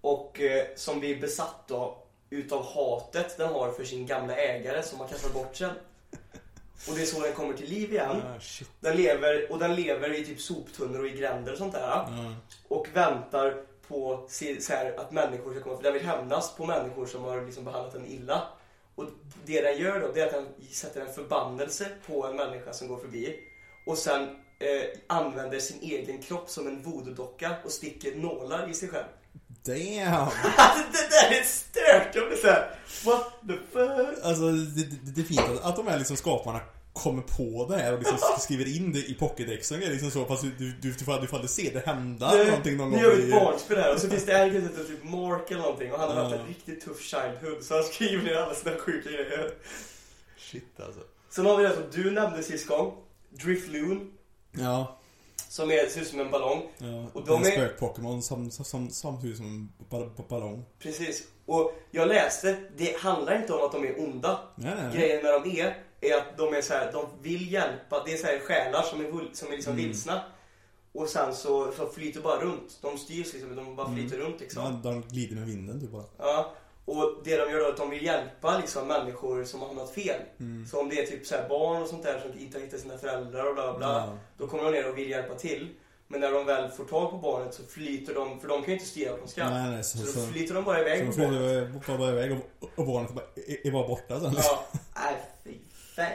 och eh, som blir besatt då utav hatet den har för sin gamla ägare som har kastat bort sen. Och det är så den kommer till liv igen. Ah. Den lever, och den lever i typ soptunnor och i gränder och sånt där. Ja. Och väntar på så här, att människor ska komma, för den vill hämnas på människor som har liksom behandlat den illa. Och det den gör då, det är att den sätter en förbannelse på en människa som går förbi. Och sen eh, använder sin egen kropp som en voodoo-docka och sticker nålar i sig själv. Damn! Alltså det där är stört! Jag blir såhär, what the fuck? Alltså det, det, det är fint att, att de här liksom skaparna kommer på det här och liksom skriver in det i Pokédexen är liksom så fast du, du, du, du, får, aldrig se det hända Nu- någonting någon Nu gång gör vi ett barnspel här och så finns det en kille som typ Mark eller någonting och han har haft en riktigt tuff childhood så han skriver ner alla sina sjuka grejer. Shit alltså. Sen har vi det som du nämnde sist gång. Drifloon. Ja. Som är, ser ut som en ballong. ja. Och de en är- spök-Pokémon som, som, som, som en ba- ba- ballong. Precis. Och jag läste, det handlar inte om att de är onda. Nej, nej, nej. Grejen med dem är, är att de är så här, de vill hjälpa. Det är så här själar som är, som är liksom Mm. vilsna. Och sen så, så flyter bara runt. De styrs liksom, de bara Mm. flyter runt liksom. Ja, de glider med vinden typ bara. Ja, och det de gör då är att de vill hjälpa liksom, människor som har hamnat fel. Mm. Så om det är typ så här barn och sånt där som inte har hittat sina föräldrar och bla bla, Ja. då kommer de ner och vill hjälpa till. Men när de väl får tag på barnet så flyter de, för de kan ju inte styra vart de ska. Nej, nej, så, så, så, då flyter de bara iväg så de flyger bara, iväg och, och barnet bara, är, är bara borta sen. Ja, nej fy fan.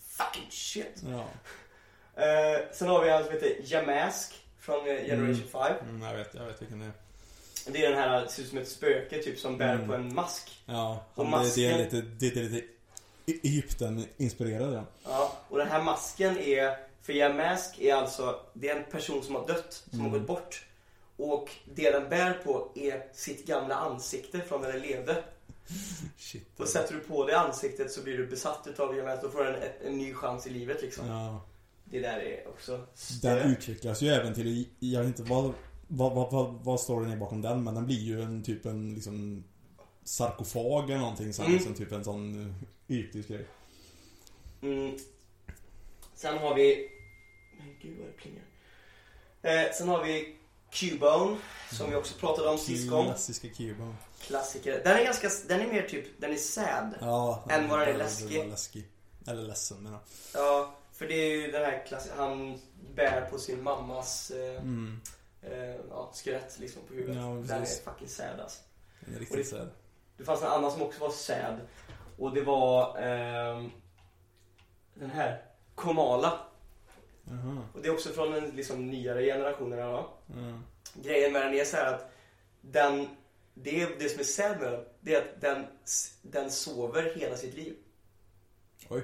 Fucking shit. Ja. Eh, sen har vi en som heter Jamask från eh, Generation 5. Mm, jag vet, jag vet vilken det är. Det är den här, ser ut som ett spöke typ som bär Mm. på en mask. Ja, Och han, det, det är masken- lite, det är lite E- Egypten-inspirerad ja. Ja, och den här masken är, för Yamask är alltså, det är en person som har dött, som Mm. har gått bort. Och det den bär på är sitt gamla ansikte från när den levde. Shit. Och sätter du på det ansiktet så blir du besatt utav Yamask, då får du en, en, ny chans i livet liksom. Ja. Det där är också Den stört. utvecklas ju även till, jag vet inte vad, vad, vad, vad, vad storyn är bakom den, men den blir ju en typ en liksom sarkofag eller någonting sen, Mm. liksom typ en sån egyptisk grej. Mm. Sen har vi... Men gud vad det plingar. Eh, sen har vi Cubone, som vi också pratade om sist gång. Klassiska Cuba. Klassiker. Den är ganska, den är mer typ, den är sad. Ja. Än vad den är läskig. läskig. Eller ledsen menar Ja, för det är ju den här klassiska, han bär på sin mammas eh, Mm. Eh, ja, skelett liksom på huvudet. Ja, den är fucking sad alltså. Den är riktigt det- sad. Det fanns en annan som också var sad. Och det var ehm, den här, Komala. Jaha. Och det är också från den liksom, nyare generationen. Ja. Ja. Grejen med den är så här att den, det, är- det som är sad med den, det är att den, den sover hela sitt liv. Oj.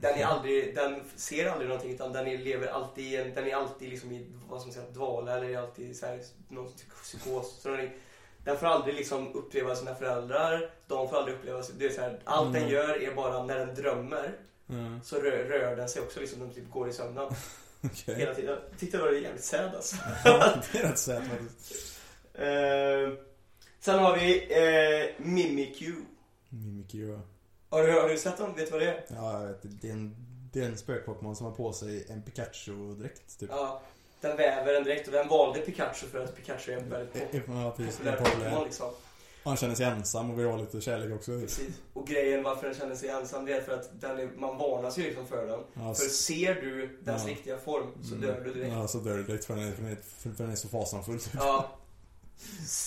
Den, är aldrig, den ser aldrig någonting utan den är, lever alltid, den är alltid liksom i vad man säga, dvala eller är alltid så här, någon psykos. Så den, är, den får aldrig liksom uppleva sina föräldrar, de får aldrig uppleva, det är så här, allt den Mm. gör är bara när den drömmer Ja, så rör, rör den sig också liksom. Den typ går i sömnen Okej. hela tiden. Jag tyckte det var jävligt sad alltså. Det är rätt sött faktiskt. Eh, sen har vi eh, Mimikyu. Mimikyu, ja. Har du, har du sett dem? Vet du vad det är? Ja, jag vet. Det är en, det är en spökpokémon som har på sig en Pikachu-dräkt, typ. Ja. Den väver den direkt och den valde Pikachu för att Pikachu är en väldigt populär En Pokémon liksom. Och han känner sig ensam och vill ha lite kärlek också. Precis. Och grejen varför den känner sig ensam det är för att den är, man varnas ju liksom för den. Ja, För ser du dess Ja. riktiga form så Mm. dör du direkt. Ja, så dör du direkt för den är, för den är, för den är så fasansfull. Typ. Ja.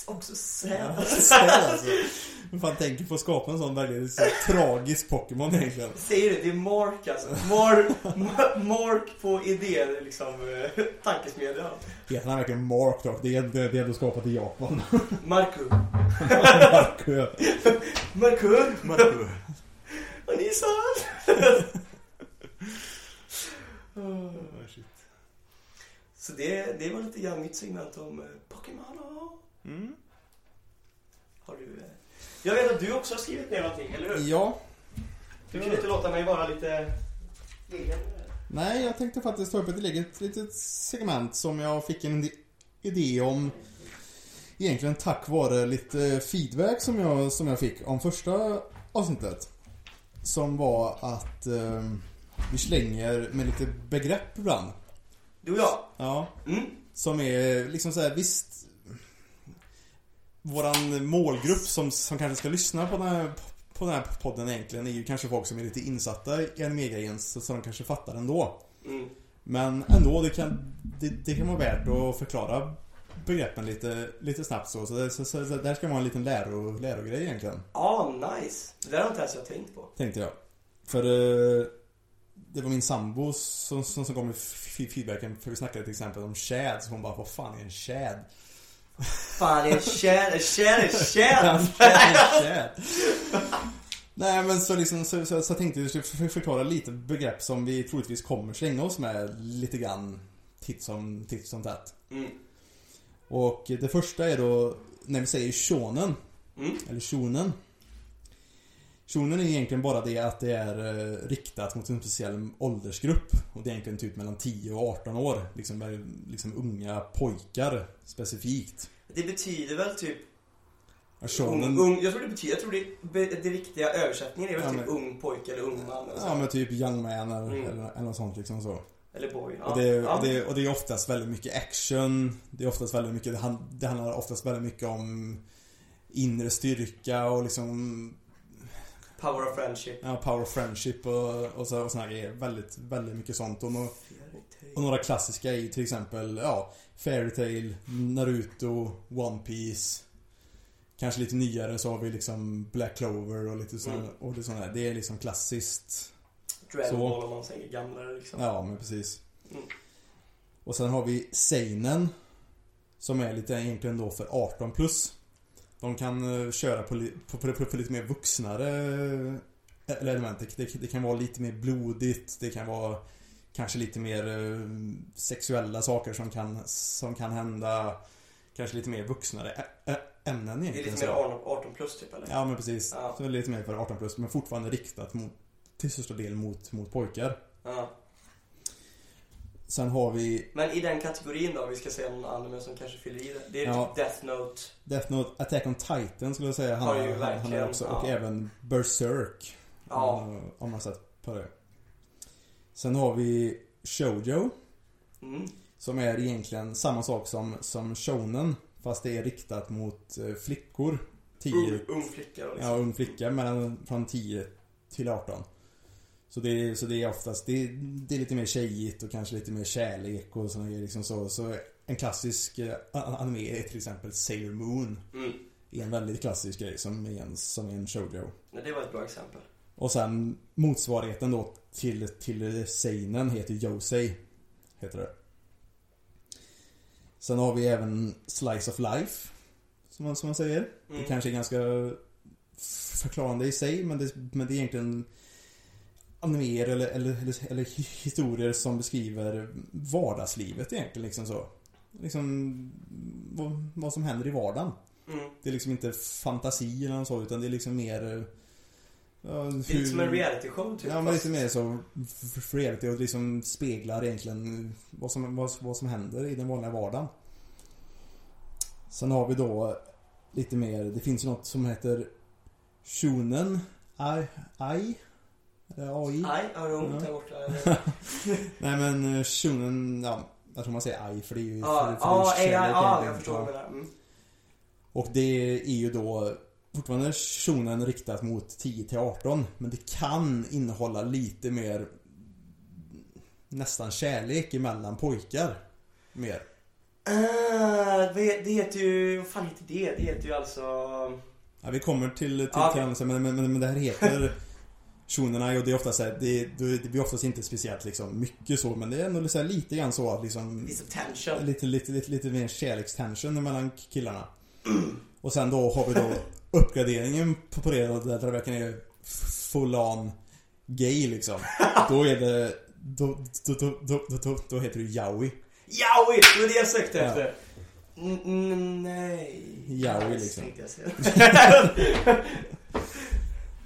Också sad. Ja, så alltså. Fan tänker på att skapa en sån väldigt så, tragisk Pokémon egentligen? Säger du, det är Mark alltså. Mark, Ma- Mark på idéer liksom, eh, tankesmedjan. Heter han verkligen Mark dock? Det är, det är ändå skapat i Japan. Marku. Mark, ja. Marku. Mark. Och ni sa. Så det, det var lite grann mitt segment om eh, Pokémon. Mm. Har du... eh, Jag vet att du också har skrivit ner någonting, eller hur? Ja, Du kan inte låta mig vara lite egen. nej jag tänkte faktiskt ta upp ett eget litet segment som jag fick en idé om Egentligen tack vare lite feedback som jag, som jag fick om första avsnittet. Som var att eh, vi slänger med lite begrepp ibland. Du och jag. Ja, Mm. som är liksom så här, visst Våran målgrupp som, som kanske ska lyssna på den, här, på den här podden egentligen är ju kanske folk som är lite insatta i animegrejen så, så de kanske fattar ändå. Mm. Men ändå, det kan, det, det kan vara värt att förklara begreppen lite, lite snabbt så. Så, det, så, så, så där ska vara en liten läro, lärogrej egentligen. Ah, nice. Det där har inte ens jag tänkt på. Tänkte jag. För eh, det var min sambo som, som, som med f- feedbacken för vi snackade till exempel om shad. Så hon bara, vad fan är en shad? Fan, är en tjän, en tjän, en tjän. Shad. Nej men så liksom, så, så, så tänkte jag för- förklara lite begrepp som vi troligtvis kommer slänga oss med lite grann titt som, titt som tätt. Mm. Och det första är då när vi säger shonen, Mm. eller shonen. Shonen är egentligen bara det att det är eh, riktat mot en speciell åldersgrupp. Och det är egentligen typ mellan 10 och 18 år. Liksom, liksom unga pojkar specifikt. Det betyder väl typ shonen, ung, ung, Jag tror det betyder, jag tror det, det riktiga översättningen är väl Ja, typ men- ung pojke eller ung man eller. Ja men typ young man eller, Mm. eller, eller något sånt liksom så. eller boy. Ja. Och, det, ja. och, det, och det är oftast väldigt mycket action. Det är oftast väldigt mycket, det handlar oftast väldigt mycket om inre styrka och liksom Power of friendship. ja, power of friendship och, och, så, och såna här grejer. Väldigt, väldigt mycket sånt. Och, no, och några klassiska är ju till exempel, ja, Fairytale, Naruto, One Piece Kanske lite nyare så har vi liksom Black Clover och lite såna, Mm. och det där. Det är liksom klassiskt. Dragon Så. Ball om man säger gamlare liksom. Ja, men precis. Mm. Och sen har vi Seinen. Som är lite egentligen då för 18 plus. De kan eh, köra på, på, på, på, lite mer vuxnare eh, element. Det, det, kan vara lite mer blodigt. Det kan vara kanske lite mer eh, sexuella saker som kan, som kan hända. Kanske lite mer vuxnare ämnen Det är egentligen. lite mer så. 18 18 plus typ eller? Ja men precis. Ja. Så lite mer för 18 plus men fortfarande riktat mot, till största del mot, mot pojkar. Ja. Sen har vi Men i den kategorin då, vi ska säga någon anime som kanske fyller i det. Det är Ja. typ Death Note. Death Note, Attack on Titan skulle jag säga. Han Har ju han, han verkligen, har också. ja. Och även Berserk. Ja. Om- Om man sett på det. Sen har vi Shoujo. Mm. Som är egentligen samma sak som, som shonen. Fast det är riktat mot eh, flickor. 10, Ung, ung flicka liksom. ja, ung flicka mellan, från 10 till 18. Så det, är- så det är oftast, det, det är lite mer tjejigt och kanske lite mer kärlek och sådana grejer liksom så. Så en klassisk eh, anime är till exempel Sailor Moon. Mm. är en väldigt klassisk grej som är en, som är en shoujo. Men det var ett bra exempel. Och sen motsvarigheten då till, till seinen heter Yosei. Heter det. Sen har vi även Slice of Life. Som man, som man säger. Det Mm. kanske är ganska förklarande i sig men det, men det är egentligen animer eller, eller, eller, eller historier som beskriver vardagslivet egentligen liksom så. Liksom vad, vad som händer i vardagen. Mm. Det är liksom inte fantasi eller något så utan det är liksom mer eh, Ja, Det är hur- lite som en reality-show typ. Ja men lite mer så reality och liksom speglar egentligen vad som, vad, vad som händer i den vanliga vardagen. Sen har vi då lite mer, det finns ju något som heter Shunen AI. AI? Eller AI? Nej, har du ont där borta? Nej men eh, Shunen, ja, jag tror man säger AI för det är ju Ja, det ja, kärlek ja, jag förstår du menar. Mm. Och det är ju då fortfarande shonen riktat mot 10 till 18 men det kan innehålla lite mer nästan kärlek emellan pojkar. Mer. Ah, det, det heter ju, vad fan heter det? Det heter ju alltså... Ja, vi kommer till, till, Ja, andra, men, men, men, men det här heter shonerna och det är oftast så här, det, det, blir oftast inte speciellt liksom mycket så men det är ändå så här, lite grann så att liksom Lite tension. lite, lite, lite, lite mer kärlekstension mellan killarna. Och sen då har vi då uppgraderingen på, på det och där det verkligen är full on gay liksom. Då är det, då, då, då, då, då, då, då heter det yaoi. Yaoi! Det var det jag sökte Ja. efter. Mm, mm, nej. Nej, liksom.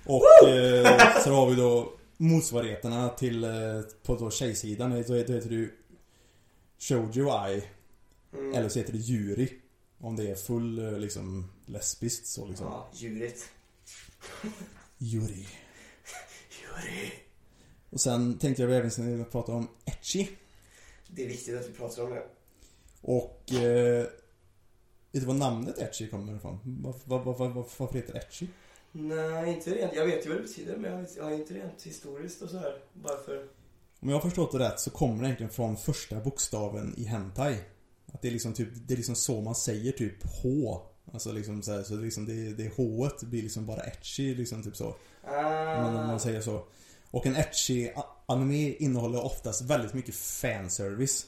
Och eh, så har vi då motsvarigheterna till, eh, på då tjejsidan, då heter då heter det ju Shoujo Ai. Mm. Eller så heter det Yuri. Om det är full eh, liksom lesbiskt så liksom. Ja, djurigt. Yuri. Yuri. Och sen tänkte jag även prata om Etchi. Det är viktigt att vi pratar om det. Och... Eh, vet du var namnet Etchi kommer ifrån? Vad, vad, vad, varför heter Etchi? Nej, inte rent. Jag vet ju vad det betyder, men jag vet, jag har inte rent historiskt och så här. Varför? Om jag har förstått det rätt så kommer det egentligen från första bokstaven i Hentai. Att det är liksom typ, det är liksom så man säger typ H. Alltså liksom så, här, så det, är liksom, det, det H blir liksom bara Etchi liksom typ så. Ah. Man, om man säger så. Och en Etchi a- anime innehåller oftast väldigt mycket fanservice.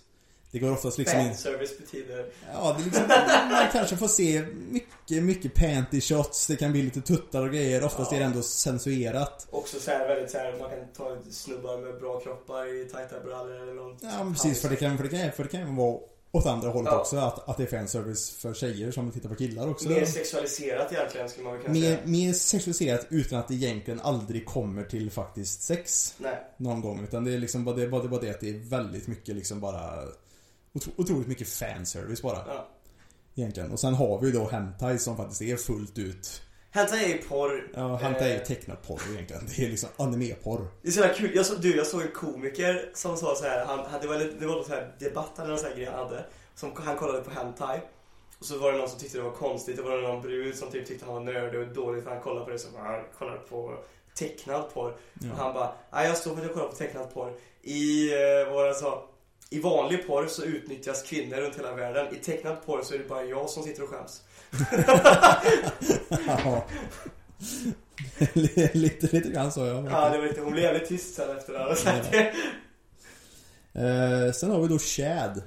Det går oftast liksom in... Fanservice betyder... Ja, det är liksom, man kanske får se mycket, mycket panty shots. Det kan bli lite tuttar och grejer. Oftast Ja. är det ändå censurerat. Också så här väldigt så här, man kan ta snubbar med bra kroppar i tajta brallor eller något. Ja, men precis. För det kan, för det kan, för det kan ju vara åt andra hållet Ja. också. Att, att det är fanservice för tjejer som tittar på killar också. Mer sexualiserat egentligen skulle man väl kunna mer, säga. mer sexualiserat utan att det egentligen aldrig kommer till faktiskt sex. Nej. Någon gång. Utan det är liksom bara det, bara det, bara det att det är väldigt mycket liksom bara... Otro, otroligt mycket fanservice bara. Ja. Egentligen. Och sen har vi ju då Hentai som faktiskt är fullt ut Hentai är ju porr. Ja, Hentai är Eh, ju tecknad porr egentligen. Det är liksom animeporr. Det är så jävla kul. Jag så, du, jag såg en komiker som sa så här, han, det var, det var någon så här debatt eller någon sån här grej han hade. Som, han kollade på Hentai. Och så var det någon som tyckte det var konstigt. Det var någon brud som typ tyckte han var nördig och dålig för han kollade på det så han kollade på tecknad porr. Och Ja. han bara, nej jag står för att jag kollar på tecknad porr. I, eh, han sa, i vanlig porr så utnyttjas kvinnor runt hela världen. I tecknad porr så är det bara jag som sitter och skäms. Ja. lite, lite grann så ja. Ja, det var lite, hon blev jävligt tyst sen efter det här. Det- Eh, sen har vi då Chad.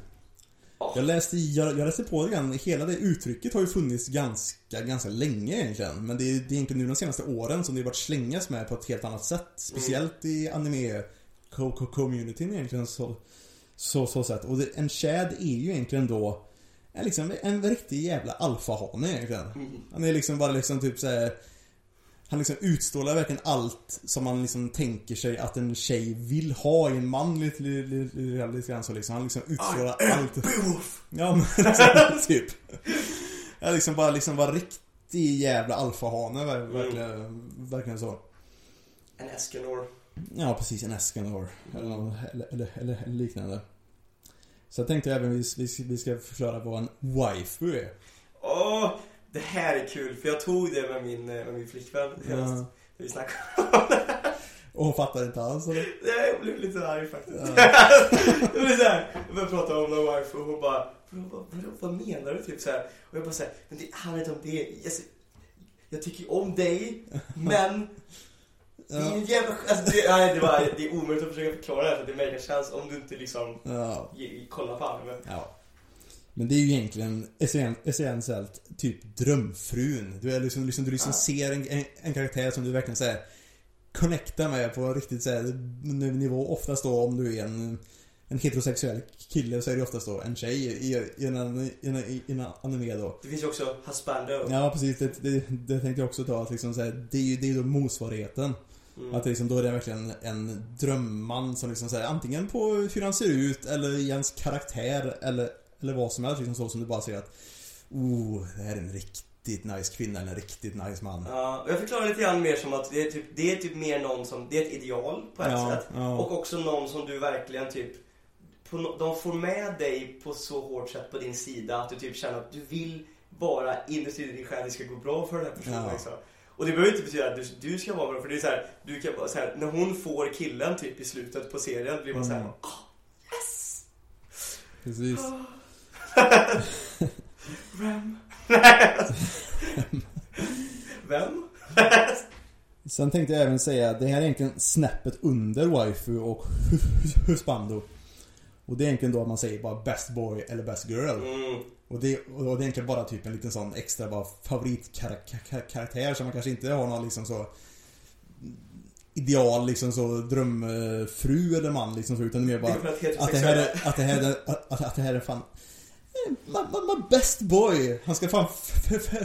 Ja. Jag läste, jag, jag läste på det grann. Hela det uttrycket har ju funnits ganska, ganska länge egentligen. Men det är, det är egentligen nu de senaste åren som det har varit slängas med på ett helt annat sätt. Speciellt i anime co- co- communityn egentligen så, så, så sätt. Och det, en Chad är ju egentligen då en, liksom, en riktig jävla alfahane egentligen. Mm. Han är liksom bara liksom typ såhär Han liksom utstrålar verkligen allt som man liksom tänker sig att en tjej vill ha i en man lite, lite, lite, lite, lite grann så liksom. Han liksom utstrålar allt. Beowulf! Ja men liksom, typ. Ja liksom bara liksom var riktig jävla alfahane ver- verkligen, verkligen så. En Escanor. Ja precis, en Escanor. Eller, någon- eller, eller, eller, liknande. Så jag tänkte även vi, vi, vi ska förklara vad en waifu är. Åh, det här är kul för jag tog det med min, eh, med min flickvän. Ja. Vi snackade Och hon fattar inte alls eller? Nej, Jag blev lite arg faktiskt. Ja. det blev såhär, jag började prata om någon wife och hon bara "Vad- vad, menar du? Typ såhär. Och jag bara såhär, men det handlar inte om det. Jag, jag tycker om dig, men det är ju jävla... Alltså det, nej, det, var, det är omöjligt att försöka förklara det här för det mega känns om du inte liksom Ja. ge- kollar på anime. Ja. Men det är ju egentligen essen- essentiellt typ drömfrun. Du är liksom, liksom, du liksom Ja. ser en, en, en karaktär som du verkligen säger connectar med på en riktigt så här, nivå. Oftast då om du är en, en heterosexuell kille så är det oftast då en tjej i, i, en, i, en, i en anime då. Det finns ju också husbando. Ja precis, det, det, det tänkte jag också ta att liksom så här, det är ju det är då motsvarigheten. Mm. Att det liksom, då är det verkligen en drömman som liksom säger antingen på hur han ser ut eller i ens karaktär eller, eller vad som helst liksom så som du bara säger att Oh, det här är en riktigt nice kvinna eller en riktigt nice man. Ja, och jag förklarar lite grann mer som att det är typ, det är typ mer någon som, det är ett ideal på ett Ja, sätt. ja. Och också någon som du verkligen typ, på, de får med dig på så hårt sätt på din sida att du typ känner att du vill bara innerst inne i din själ det ska gå bra för den här personen. Ja. Liksom. Och det behöver inte betyda att du, du ska vara bra, för det är så här, du kan vara så här, när hon får killen typ i slutet på serien blir man så här, Mm. "Ah, yes! Precis. Vem? Vem? Sen tänkte jag även säga att det här är egentligen snäppet under waifu och husbando. Och det är egentligen då att man säger bara best boy eller best girl. Mm. Och det, och det är egentligen bara typ en liten sån extra bara favoritkaraktär som man kanske inte har någon liksom så ideal liksom så drömfru eller man liksom så utan det är mer bara att det här är, att det här är, att, att det här är fan eh, my, my, my best boy! Han ska fan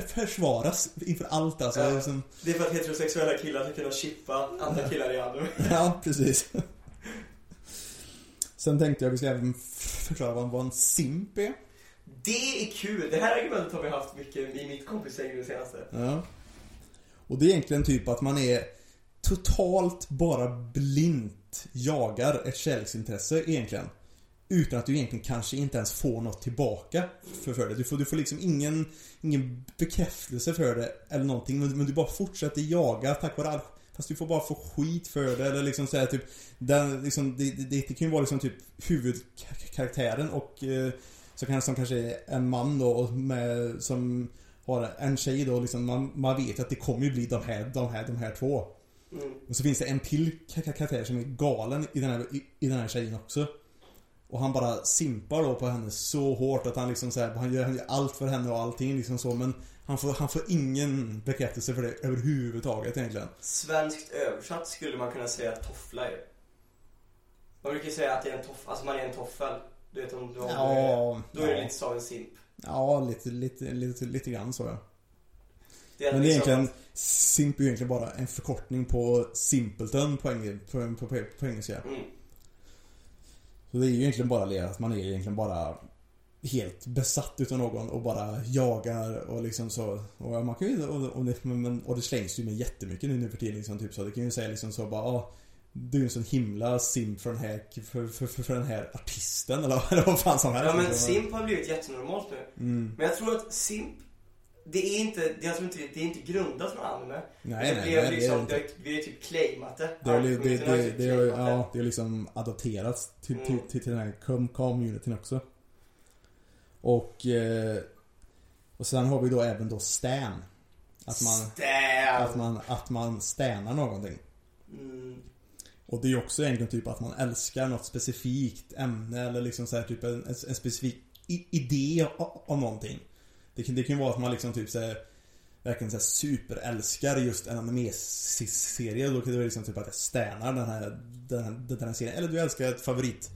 försvaras inför allt alltså. Ja. Liksom, Det är för att heterosexuella killar ska kunna chippa andra killar i anime. Ja, precis. Sen tänkte jag vi ska även förklara vad, vad en simp är. Det är kul! Det här argumentet har vi haft mycket i mitt kompisgäng det senaste. Ja. Och det är egentligen typ att man är totalt bara blint jagar ett kärleksintresse egentligen. Utan att du egentligen kanske inte ens får något tillbaka för, för det. Du får, du får liksom ingen, ingen bekräftelse för det eller någonting. Men, men du bara fortsätter jaga tack vare all Fast du får bara få skit för det eller liksom säga typ den, liksom, det, det, det kan ju vara liksom typ huvudkaraktären och eh, så kan som kanske är en man då och med, som har en tjej då liksom man, man vet att det kommer ju bli de här, de här, de här två. Mm. Och så finns det en till ka- ka- karaktär som är galen i den här, i, i den här tjejen också. Och han bara simpar då på henne så hårt att han liksom så här, han gör, han gör allt för henne och allting liksom så men han får, han får ingen bekräftelse för det överhuvudtaget egentligen. Svenskt översatt skulle man kunna säga toffla ju. Man brukar säga att det är en toff, alltså man är en toffel. Du vet om du har Ja, Då är det ja. lite som en simp. Ja, lite, lite, lite, lite grann så ja. Det är Men det är egentligen, att- simp är egentligen bara en förkortning på simpleton på, eng, på, på, på, på engelska. Mm. Så det är ju egentligen bara det att man är egentligen bara helt besatt utav någon och bara jagar och liksom så. Och man kan ju, och, och, det, men, och det slängs ju med jättemycket nu, nu för tiden liksom typ så. Det kan ju säga liksom så bara, ah, du är en sån himla simp för den här, för, för, för, för den här artisten eller, eller vad fan som helst. Ja men liksom. simp har blivit jättenormalt nu. Mm. Men jag tror att simp, det är inte, jag tror inte det, det är inte grundat från anime. Nej, det nej, det är liksom, inte. det, vi har typ claimat det. Det, det, det, typ det, claimat ja, det har liksom adopterats till, till, Mm. till, till den här com- communityn också. Och, eh, och sen har vi då även då stan. Att man, Stab! att man, att man stanar någonting. Mm. Och det är också egentligen typ att man älskar något specifikt ämne eller liksom så här typ en, en, specifik idé om någonting. Det kan, det kan ju vara att man liksom typ så här, verkligen så här superälskar just en anime-serie. Då kan det vara liksom typ att jag stänar den här, den, här, den här serien. Eller du älskar ett favorit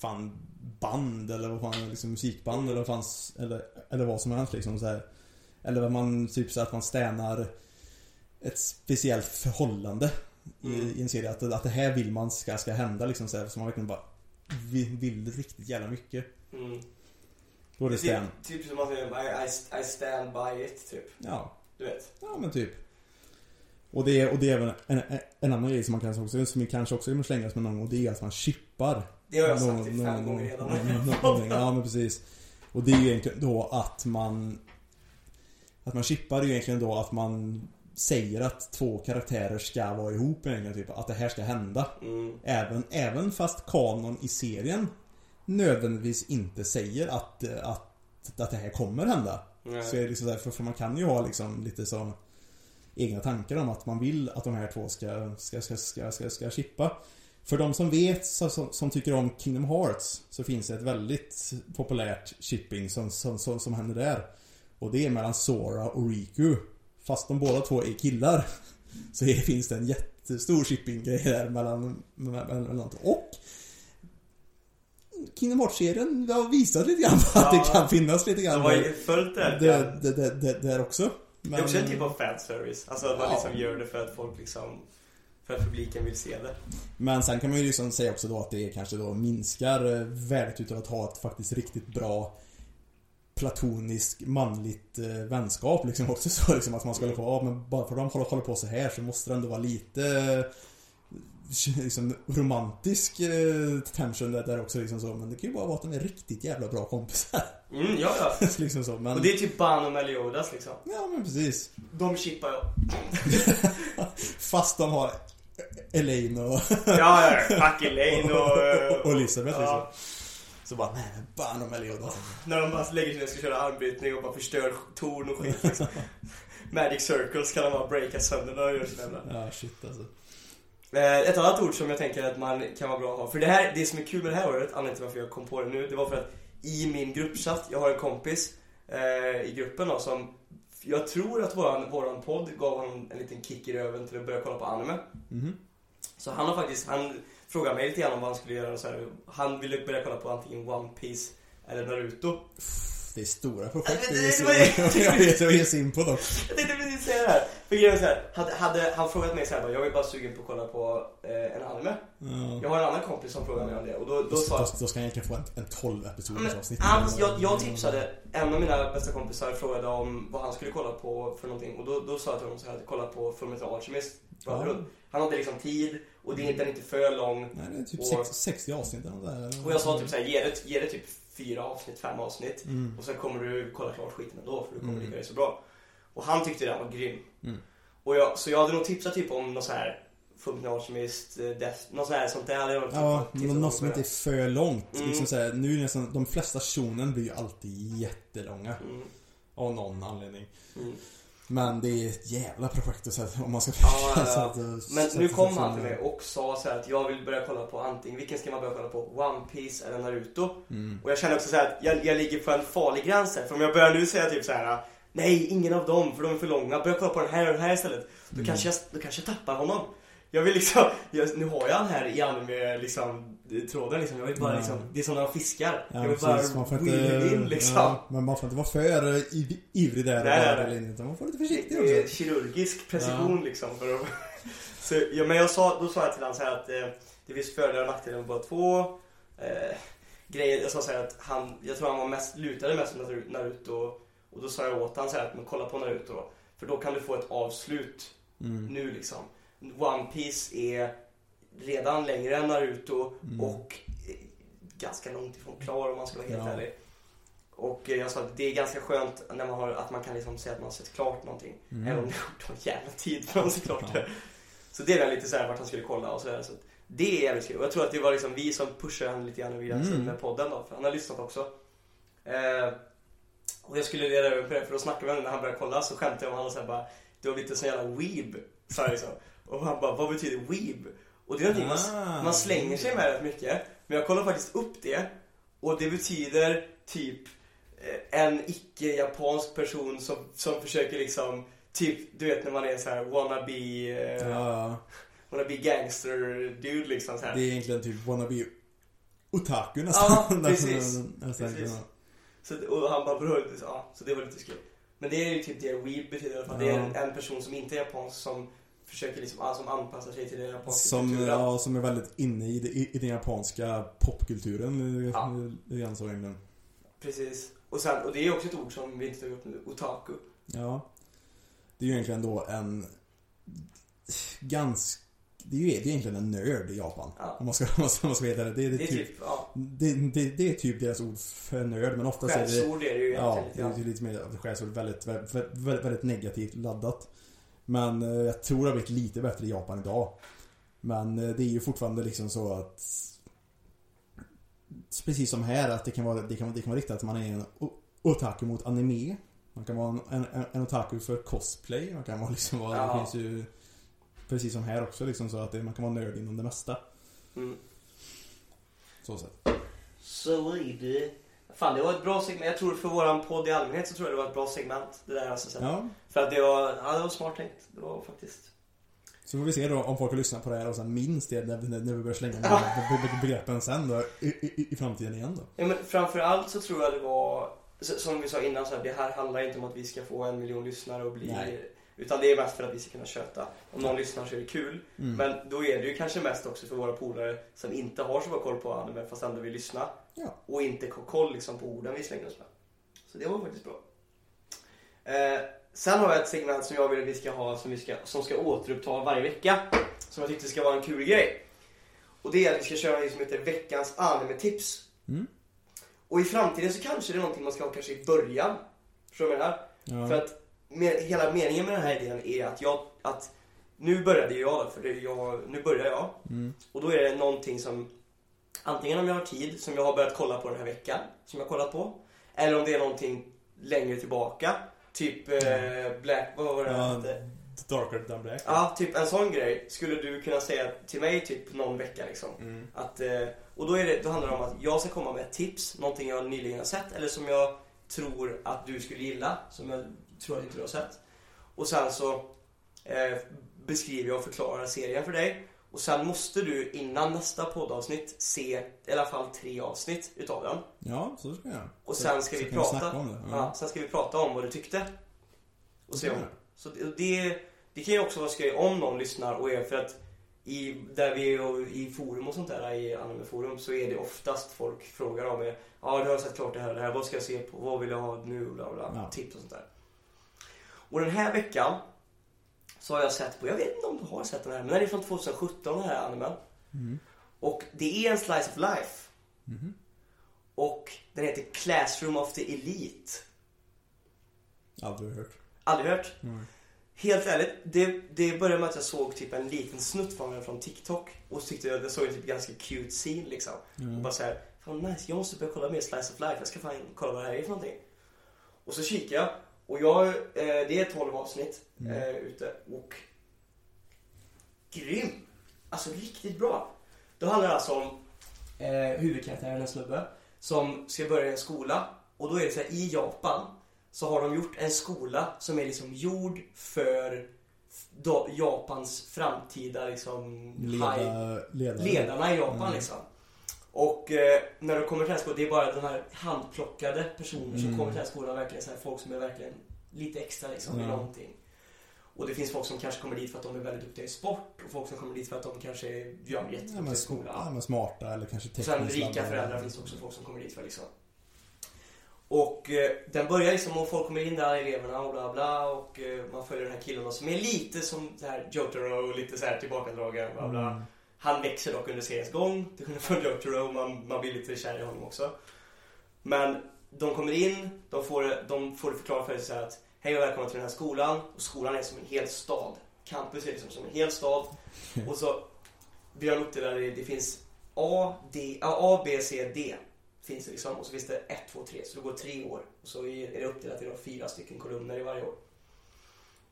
fan band eller vad fan, liksom musikband eller vad fan, eller, eller vad som helst liksom så här. Eller vad man typ så att man stänar ett speciellt förhållande i, Mm. i en serie. Att, att det här vill man ska, ska hända liksom så här, så man verkligen bara vill, vill riktigt jävla mycket. Mm. Då är det stan. Typ, typ som att I, I, I stand by it, typ. Ja, Du vet. ja men typ. Och det, är- och det är även en, en, en annan grej som man kanske också, som kanske också kommer slängas med någon gång och det är att man chippar. Det har jag sagt någon- typ fem gånger redan. någon-. Ja men precis. Och det är ju egentligen då att man Att man chippar är ju egentligen då att man Säger att två karaktärer ska vara ihop egentligen typ. Att det här ska hända. Mm. Även, även fast kanon i serien Nödvändigtvis inte säger att, att, att det här kommer hända. Nej. Så är det liksom så här, för, för man kan ju ha liksom lite så egna tankar om att man vill att de här två ska, ska, ska, ska, ska, ska chippa. För de som vet, som, som tycker om Kingdom Hearts, så finns det ett väldigt populärt chipping som, som, som, som händer där. Och det är mellan Sora och Riku. Fast de båda två är killar. Så är, finns det en jättestor shipping-grej där mellan, mellan, mellan. Och Kingdom Hearts-serien har visat lite grann på att Ja. det kan finnas lite De grann har ju följt det. här. det, det, det, det, där också. Det är också en typ av fanservice. Alltså att man Ja. liksom gör det för att folk liksom... För att publiken vill se det. Men sen kan man ju liksom säga också då att det kanske då minskar eh, värdet utav att ha ett faktiskt riktigt bra platoniskt manligt eh, vänskap liksom också så liksom att man ska hålla på, ja, men bara för att de håller, håller på så här så måste det ändå vara lite eh, liksom romantisk eh, tension där, där också liksom så men det kan ju bara vara att de är riktigt jävla bra kompisar. Mm, ja, ja. liksom så men... Och det är typ Ban och Meliodas liksom. Ja men precis. De chippar jag. Fast de har Elaine och, Ja, ja. Fuck Elaine och... eh, och Elisabeth ja. liksom. Så bara, nej men Ban och Meliodas. När de bara lägger sig ner och ska köra armbrytning och bara förstör torn och skit liksom. Magic Circles kan de bara breaka sönder när de gör sina. Ja shit alltså. Eh, Ett annat ord som jag tänker att man kan vara bra att ha. För det här, det som är kul med det här året, anledningen till varför jag kom på det nu, det var för att i min gruppchatt, jag har en kompis eh, i gruppen då som jag tror att våran, våran podd gav honom en liten kick i röven till att börja kolla på anime. Mhm. Så han har faktiskt, han frågade mig lite grann om vad han skulle göra och så här, Han ville börja kolla på antingen One Piece eller Naruto. Det är stora projekt Ja, du ger sig- jag jag in på dock. Jag tänkte precis säga det här. För grejen är så här, hade, hade han frågat mig så här, jag är bara sugen på att kolla på eh, en anime. Ja. Jag har en annan kompis som frågade mig om det och då, då sa då, då ska han egentligen få en, en 12 episoders avsnitt. han, jag, jag tipsade, en av mina bästa kompisar frågade om vad han skulle kolla på för någonting och då, då sa jag till honom så här, att kolla på Fullmetal Alchemist Brotherhood. Han hade liksom tid och det är inte, den är inte för lång. Nej, det är typ Och- sex- 60 avsnitt eller där. Och jag sa typ så här, ge det, ge det typ fyra avsnitt, fem avsnitt. Mm. Och sen kommer du kolla klart skiten ändå för du kommer Mm. tycka det är så bra. Och han tyckte den var grym. Mm. Och jag, så jag hade nog tipsat typ om något så här Fullmetal Alchemist, eh, något så här sånt där hade jag Ja, om något som inte är för långt. Mm. Liksom så här, nu är det nästan, de flesta shonen blir ju alltid jättelånga. Mm. Av någon anledning. Mm. Men det är ett jävla projekt att sätta- om man ska Ja, ja, ja. att, eh, Men nu kom han till mig och sa så att jag vill börja kolla på antingen, vilken ska man börja kolla på? One Piece eller Naruto? Mm. Och jag känner också så här att jag, jag ligger på en farlig gräns här. För om jag börjar nu säga typ så här. Nej, ingen av dem för de är för långa. Börja kolla på den här och den här istället. Då, Mm. kanske, jag, då kanske jag tappar honom. Jag vill liksom, jag, nu har jag han här i anime liksom, tråden liksom. Jag vill bara Ja. liksom, det är som när de fiskar. Ja, jag vill precis. Man bara wheel in liksom. ja, men man får inte vara för iv- ivrig där och Nej, bara nej, in, utan man får lite Det försiktig är också. kirurgisk precision liksom. För att, så, ja, men jag sa, då sa jag till honom så här att eh, det finns fördelar och nackdelar med båda två. Eh, grejer, jag sa så här att han, jag tror han var mest, lutade mest mot Naru- Naruto. Och då sa jag åt honom så här att men kolla på Naruto då. För då kan du få ett avslut Mm. nu liksom. One Piece är redan längre än Naruto Mm. och eh, ganska långt ifrån klar om man ska vara helt Ja. ärlig. Och eh, jag sa att det är ganska skönt när man har, att man kan liksom säga att man har sett klart någonting. Mm. Även om det tar en jävla tid för att se klart Ja. det. Så det är lite så här vart han skulle kolla och sådär. Så det är jävligt kul. Och jag tror att det var liksom vi som pushade honom lite grann vidare Mm. mm. med podden då. För han har lyssnat också. Eh, och jag skulle leda över på det för att snacka med honom när han började kolla så skämtade jag om honom och så här bara Du har blivit en sån jävla weeb. Sa jag liksom. Och han bara, vad betyder weeb? Och det är någonting man, Ah. man slänger sig med rätt mycket. Men jag kollar faktiskt upp det. Och det betyder typ eh, en icke-japansk person som, som försöker liksom Typ, du vet när man är så här wannabe, eh, Ja, wannabe gangster dude liksom så här. det är egentligen typ wannabe otaku nästan. Ja, precis. Nästan, Precis. ja. Så, och han bara, bror, ja, så det var lite skoj. Men det är ju typ det weeb betyder i alla fall. Det är en, Ja. en person som inte är japansk som försöker liksom, ja, som anpassar sig till den japanska Som, kulturen. ja, som är väldigt inne i, det, i, i den japanska popkulturen. Ja. Ja. Grann så egentligen. Precis. Och, sen, och det är också ett ord som vi inte tog upp nu, otaku. Ja. Det är ju egentligen då en ganska det är ju det är egentligen en nörd i Japan. Ja. Om man ska, om man ska, om man ska veta det. Det, det, Det är typ, typ, ja, det, det, det är typ deras ord för nörd. Men oftast är det... skällsord är det ju Ja, egentligen det lite är grann. lite mer skällsord. Väldigt, väldigt, väldigt, väldigt negativt laddat. Men eh, jag tror det har blivit lite bättre i Japan idag. Men eh, det är ju fortfarande liksom så att Precis som här att det kan vara, det kan, det kan vara riktat att man är en otaku mot anime. Man kan vara en, en, en otaku för cosplay. Man kan vara liksom vara, Ja. det finns ju Precis som här också liksom så att det, man kan vara nörd inom det mesta. Mm. Så sett. Så är det. Fan, det var ett bra segment. Jag tror för våran podd i allmänhet så tror jag det var ett bra segment. Det där alltså. Sen. Ja. För att det var, ja, det var smart tänkt. Det var faktiskt. Så får vi se då om folk har lyssnat på det här och sen minns det när, när vi börjar slänga Ja. begreppen sen då i, i, i framtiden igen då. Ja, men framförallt så tror jag det var, som vi sa innan, så här, det här handlar inte om att vi ska få en miljon lyssnare och bli Nej. Utan det är mest för att vi ska kunna köta. Om någon lyssnar så är det kul. Mm. Men då är det ju kanske mest också för våra polare som inte har så bra koll på anime fast ändå vill lyssna. Ja. Och inte har koll liksom, på orden vi slänger oss med. Så det var faktiskt bra. Eh, sen har jag ett segment som jag vill att vi ska ha som, vi ska, som ska återuppta varje vecka. Som jag tyckte ska vara en kul grej. Och det är att vi ska köra det som heter veckans anime-tips. Mm. Och i framtiden så kanske det är någonting man ska ha kanske i början. Förstår du vad jag menar? Ja. För att med, hela meningen med den här idén är att jag, att nu började jag då, för jag, nu börjar jag. Mm. Och då är det någonting som, antingen om jag har tid, som jag har börjat kolla på den här veckan, som jag har kollat på. Eller om det är någonting längre tillbaka. Typ eh, Black, vad var det Ja, hette? Darker than black. Ja, typ en sån grej skulle du kunna säga till mig typ någon vecka liksom. Mm. Att, eh, och då, är det, då handlar det om att jag ska komma med ett tips, någonting jag nyligen har sett eller som jag tror att du skulle gilla, som jag tror att inte du har sett. Och sen så eh, beskriver jag och förklarar serien för dig. Och sen måste du innan nästa poddavsnitt se i alla fall tre avsnitt utav den. Ja, så ska jag. Och Så- sen ska så vi kan prata. snacka om det. Ja. Ja. sen ska vi prata om vad du tyckte. Och se om. Ja. Så det, det, det kan ju också vara skoj om någon lyssnar och är för att i, där vi är i forum och sånt där, i animeforum, så är det oftast folk frågar om mig. Ja, du har sett klart det här, det här, vad ska jag se på, vad vill jag ha nu, bla bla, Ja. tips och sånt där. Och den här veckan så har jag sett på, jag vet inte om du har sett den här, men den är från 2017 den här animen. Mm. Och det är en slice of life. Mhm. Och den heter Classroom of the Elite. Aldrig hört. Aldrig hört? Mm. Helt ärligt, det, det började med att jag såg typ en liten snutt från den från TikTok och så tyckte jag det såg en typ ganska cute scene liksom. Och Mm. bara såhär, fan nice, jag måste börja kolla mer Slice of Life, jag ska fan kolla vad det här är för någonting. Och så kikar jag och jag, eh, det är 12 avsnitt Mm. eh, ute och grym! Alltså riktigt bra. Då handlar det alltså om eh, huvudkaraktären, en snubbe, som ska börja i en skola och då är det så här, i Japan så har de gjort en skola som är liksom gjord för Japans framtida liksom high, Leda, ledare. ledarna i Japan Mm. liksom. Och eh, när du kommer till den här skolan, det är bara de här handplockade personer som Mm. kommer till den här skolan, verkligen så här, folk som är verkligen lite extra liksom i Ja. någonting. Och det finns folk som kanske kommer dit för att de är väldigt duktiga i sport och folk som kommer dit för att de kanske gör Ja, jätteduktiga men, i skolan. ja, smarta eller kanske tekniskt sen rika föräldrar finns också folk som kommer dit för liksom. Och eh, den börjar liksom och folk kommer in där, eleverna och bla bla och eh, man följer den här killen som är lite som det här Jotaro och lite så här tillbakadragen bla bla. Mm. Han växer dock under seriens gång. Det kunde få Jotaro och man, man blir lite kär i honom också. Men de kommer in, de får, de får förklara för sig att Hej och välkomna till den här skolan. Och skolan är som en hel stad. Campus är liksom som en hel stad. Och så blir de uppdelade, det finns A, D, A, B, C, D. Finns det liksom. Och så finns det 1, 2, 3. Så det går tre år. Och så är det uppdelat i då fyra stycken kolumner i varje år.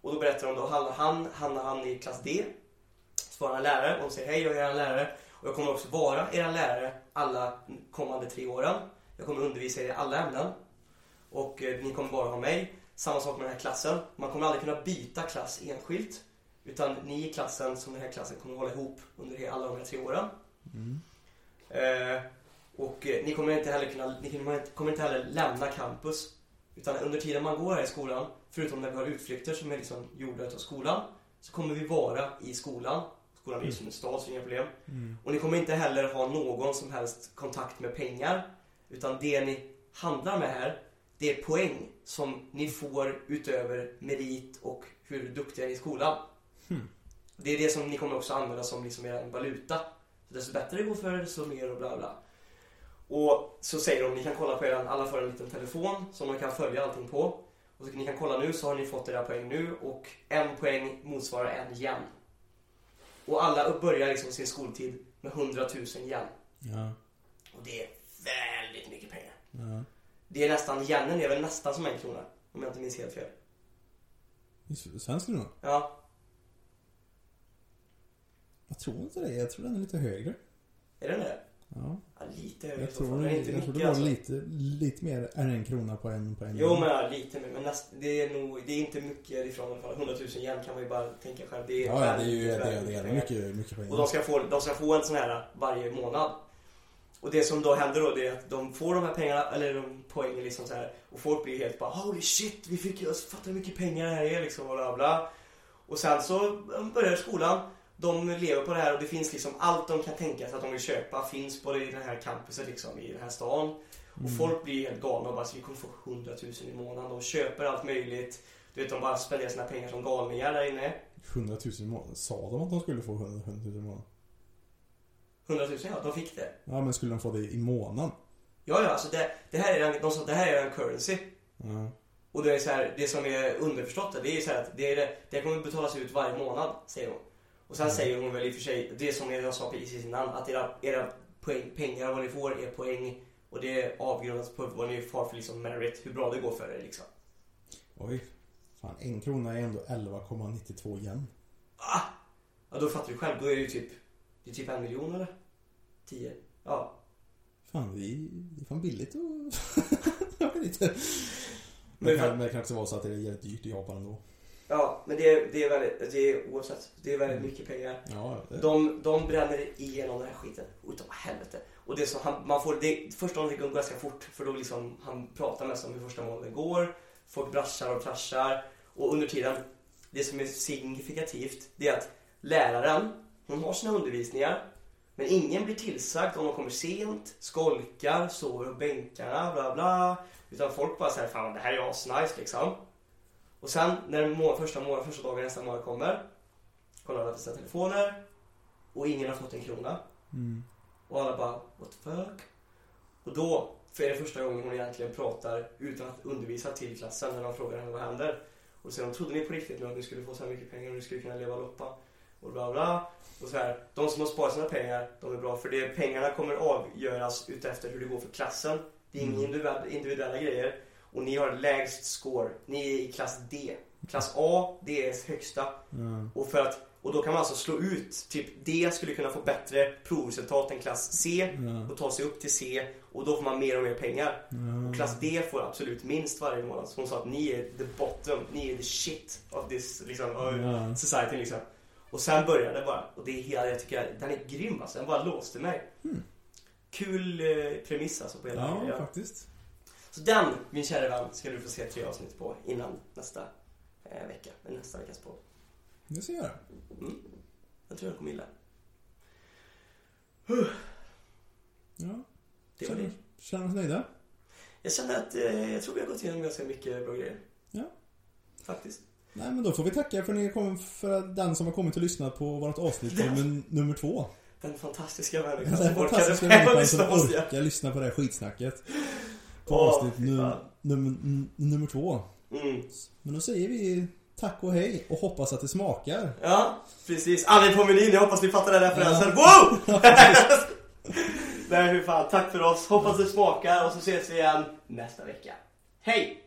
Och då berättar de då, han, han hamnar han i klass D. En lärare och säger hej jag är er lärare. Och jag kommer också vara er lärare alla kommande tre åren. Jag kommer undervisa er i alla ämnen. Och eh, ni kommer bara ha mig. Samma sak med den här klassen. Man kommer aldrig kunna byta klass enskilt. Utan ni i klassen, som den här klassen, kommer hålla ihop under alla de här tre åren. Mm. Eh, och eh, ni kommer inte heller kunna, ni kommer inte, kommer inte heller lämna campus. Utan under tiden man går här i skolan, förutom när vi har utflykter som är liksom gjorda utav skolan, så kommer vi vara i skolan. Som en stad, så inga problem. Mm. Och ni kommer inte heller ha någon som helst kontakt med pengar. Utan det ni handlar med här, det är poäng som ni får utöver merit och hur duktiga ni är i skolan. Hmm. Det är det som ni kommer också använda som liksom er valuta. Så desto bättre det går för er, desto mer och bla bla. Och så säger de, ni kan kolla på er, alla får en liten telefon som de kan följa allting på. Och så ni kan kolla nu så har ni fått era poäng nu och en poäng motsvarar en yen. Och alla börjar liksom sin skoltid med 100 000 yen. Ja. Och det är väldigt mycket pengar. ja. Det är nästan, yenen är väl nästan som en krona. Om jag inte minns helt fel. Svensk krona? Ja, Jag tror inte det. Jag tror den är lite högre. är den det? Ja. Ja, lite högre Jag tror, Men inte jag tror det var alltså. lite, lite mer än en krona på en på en Jo men ja, lite mer. Men näst, det är nog, det är inte mycket ifrån i alla fall. 100 000 yen kan man ju bara tänka själv. Det är Ja, ja, det är ju det väldigt, är, det är väldigt mycket, mycket pengar. Och de ska, få, de ska få en sån här varje månad. och det som då händer då det är att de får de här pengarna, eller de poängen liksom så här Och folk blir helt bara Holy shit, vi fick ju, fattar hur mycket pengar det här är liksom och bla bla Och sen så börjar skolan De lever på det här och det finns liksom allt de kan tänka sig att de vill köpa Finns på det här campuset liksom i den här stan Och Mm. folk blir helt galna och bara vi kommer få 100 000 i månaden De köper allt möjligt Du vet de bara spenderar sina pengar som galningar där inne 100 000 i månaden. Sa de att de skulle få 100 000 i månaden? 100 000 ja, de fick det Ja, men skulle de få det i månaden? Ja ja, alltså det, det här är en, de sa det här är en currency Ja. Och det är så här, det som är underförstått det är så här att det, är det, det kommer betalas ut varje månad, säger hon. Och sen Mm. säger hon väl i och för sig, det som jag sa precis innan, att era, era poäng, pengar, vad ni får, är poäng. Och det är avgrundat på vad ni får för liksom merit, hur bra det går för er liksom. Oj. Fan, en krona är ändå 11,92 yen. Ah! Ja, då fattar du själv, då är det ju typ, det är typ en miljon eller? Tio? Ja. Fan, vi, det är fan billigt och... Jag vet inte. Men Men det kan, men det kan också vara så att det är jävligt dyrt i Japan ändå. Ja, men det är, det är väldigt, det är oavsett, det är väldigt mycket pengar. Ja, det... De, de bränner igenom den här skiten utav helvete. Och det som han, man får, det, första månaden går ganska fort för då liksom, han pratar mest om hur första månaden går. Folk braschar och trashar. Och under tiden, det som är signifikativt, det är att läraren, hon har sina undervisningar. Men ingen blir tillsagd om de kommer sent, skolkar, sover på bänkarna, bla bla. Utan folk bara säger fan det här är asnice liksom. Och sen när må, första, må, första dagen nästa månad kommer, kollar alla på sina telefoner. Och ingen har fått en krona. Mm. Och alla bara, what the fuck? Och då, för är det första gången hon egentligen pratar utan att undervisa till klassen när de frågar henne vad händer. Och de trodde ni på riktigt nu att ni skulle få så här mycket pengar och ni skulle kunna leva loppa? Och bla bla. Och så här, de som har sparat sina pengar, de är bra för det. Pengarna kommer avgöras utefter hur det går för klassen. Det är inga Mm. individuella grejer. Och ni har lägst score. Ni är i klass D. Klass A, det är högsta. Ja. Och, för att, och då kan man alltså slå ut, typ D skulle kunna få bättre provresultat än klass C Ja. och ta sig upp till C och då får man mer och mer pengar. Ja. Och klass D får absolut minst varje månad. Så hon sa att ni är the bottom, ni är the shit of this liksom, of Ja. society liksom. Och sen började det bara. Och det är hela, jag tycker den är grym alltså. Den bara låste mig. Mm. Kul eh, premiss alltså på hela Ja, grejen. faktiskt. Så den, min kära vän, ska du få se tre avsnitt på innan nästa eh, vecka. Nästa veckas på. Det ska jag göra. Mm. Jag tror jag kommer gilla Ja. det. var det. Känner, känner oss nöjda? Jag känner att eh, jag tror vi har gått igenom ganska mycket bra grejer. Ja. Faktiskt. Nej, men då får vi tacka för, ni kom, för den som har kommit och lyssnat på vårt avsnitt nummer, nummer två. Den fantastiska människan Den som orkade fantastiska människan lyssna som på oss. ja. orkar lyssna på det här skitsnacket. På Åh, avsnitt num, fan. nummer, två. Mm. Men då säger vi tack och hej och hoppas att det smakar. Ja, precis. Aldrig på menyn. Jag hoppas ni fattar den referensen. Wow! Nej, hur fan. Tack för oss. Hoppas det smakar och så ses vi igen nästa vecka. Hej!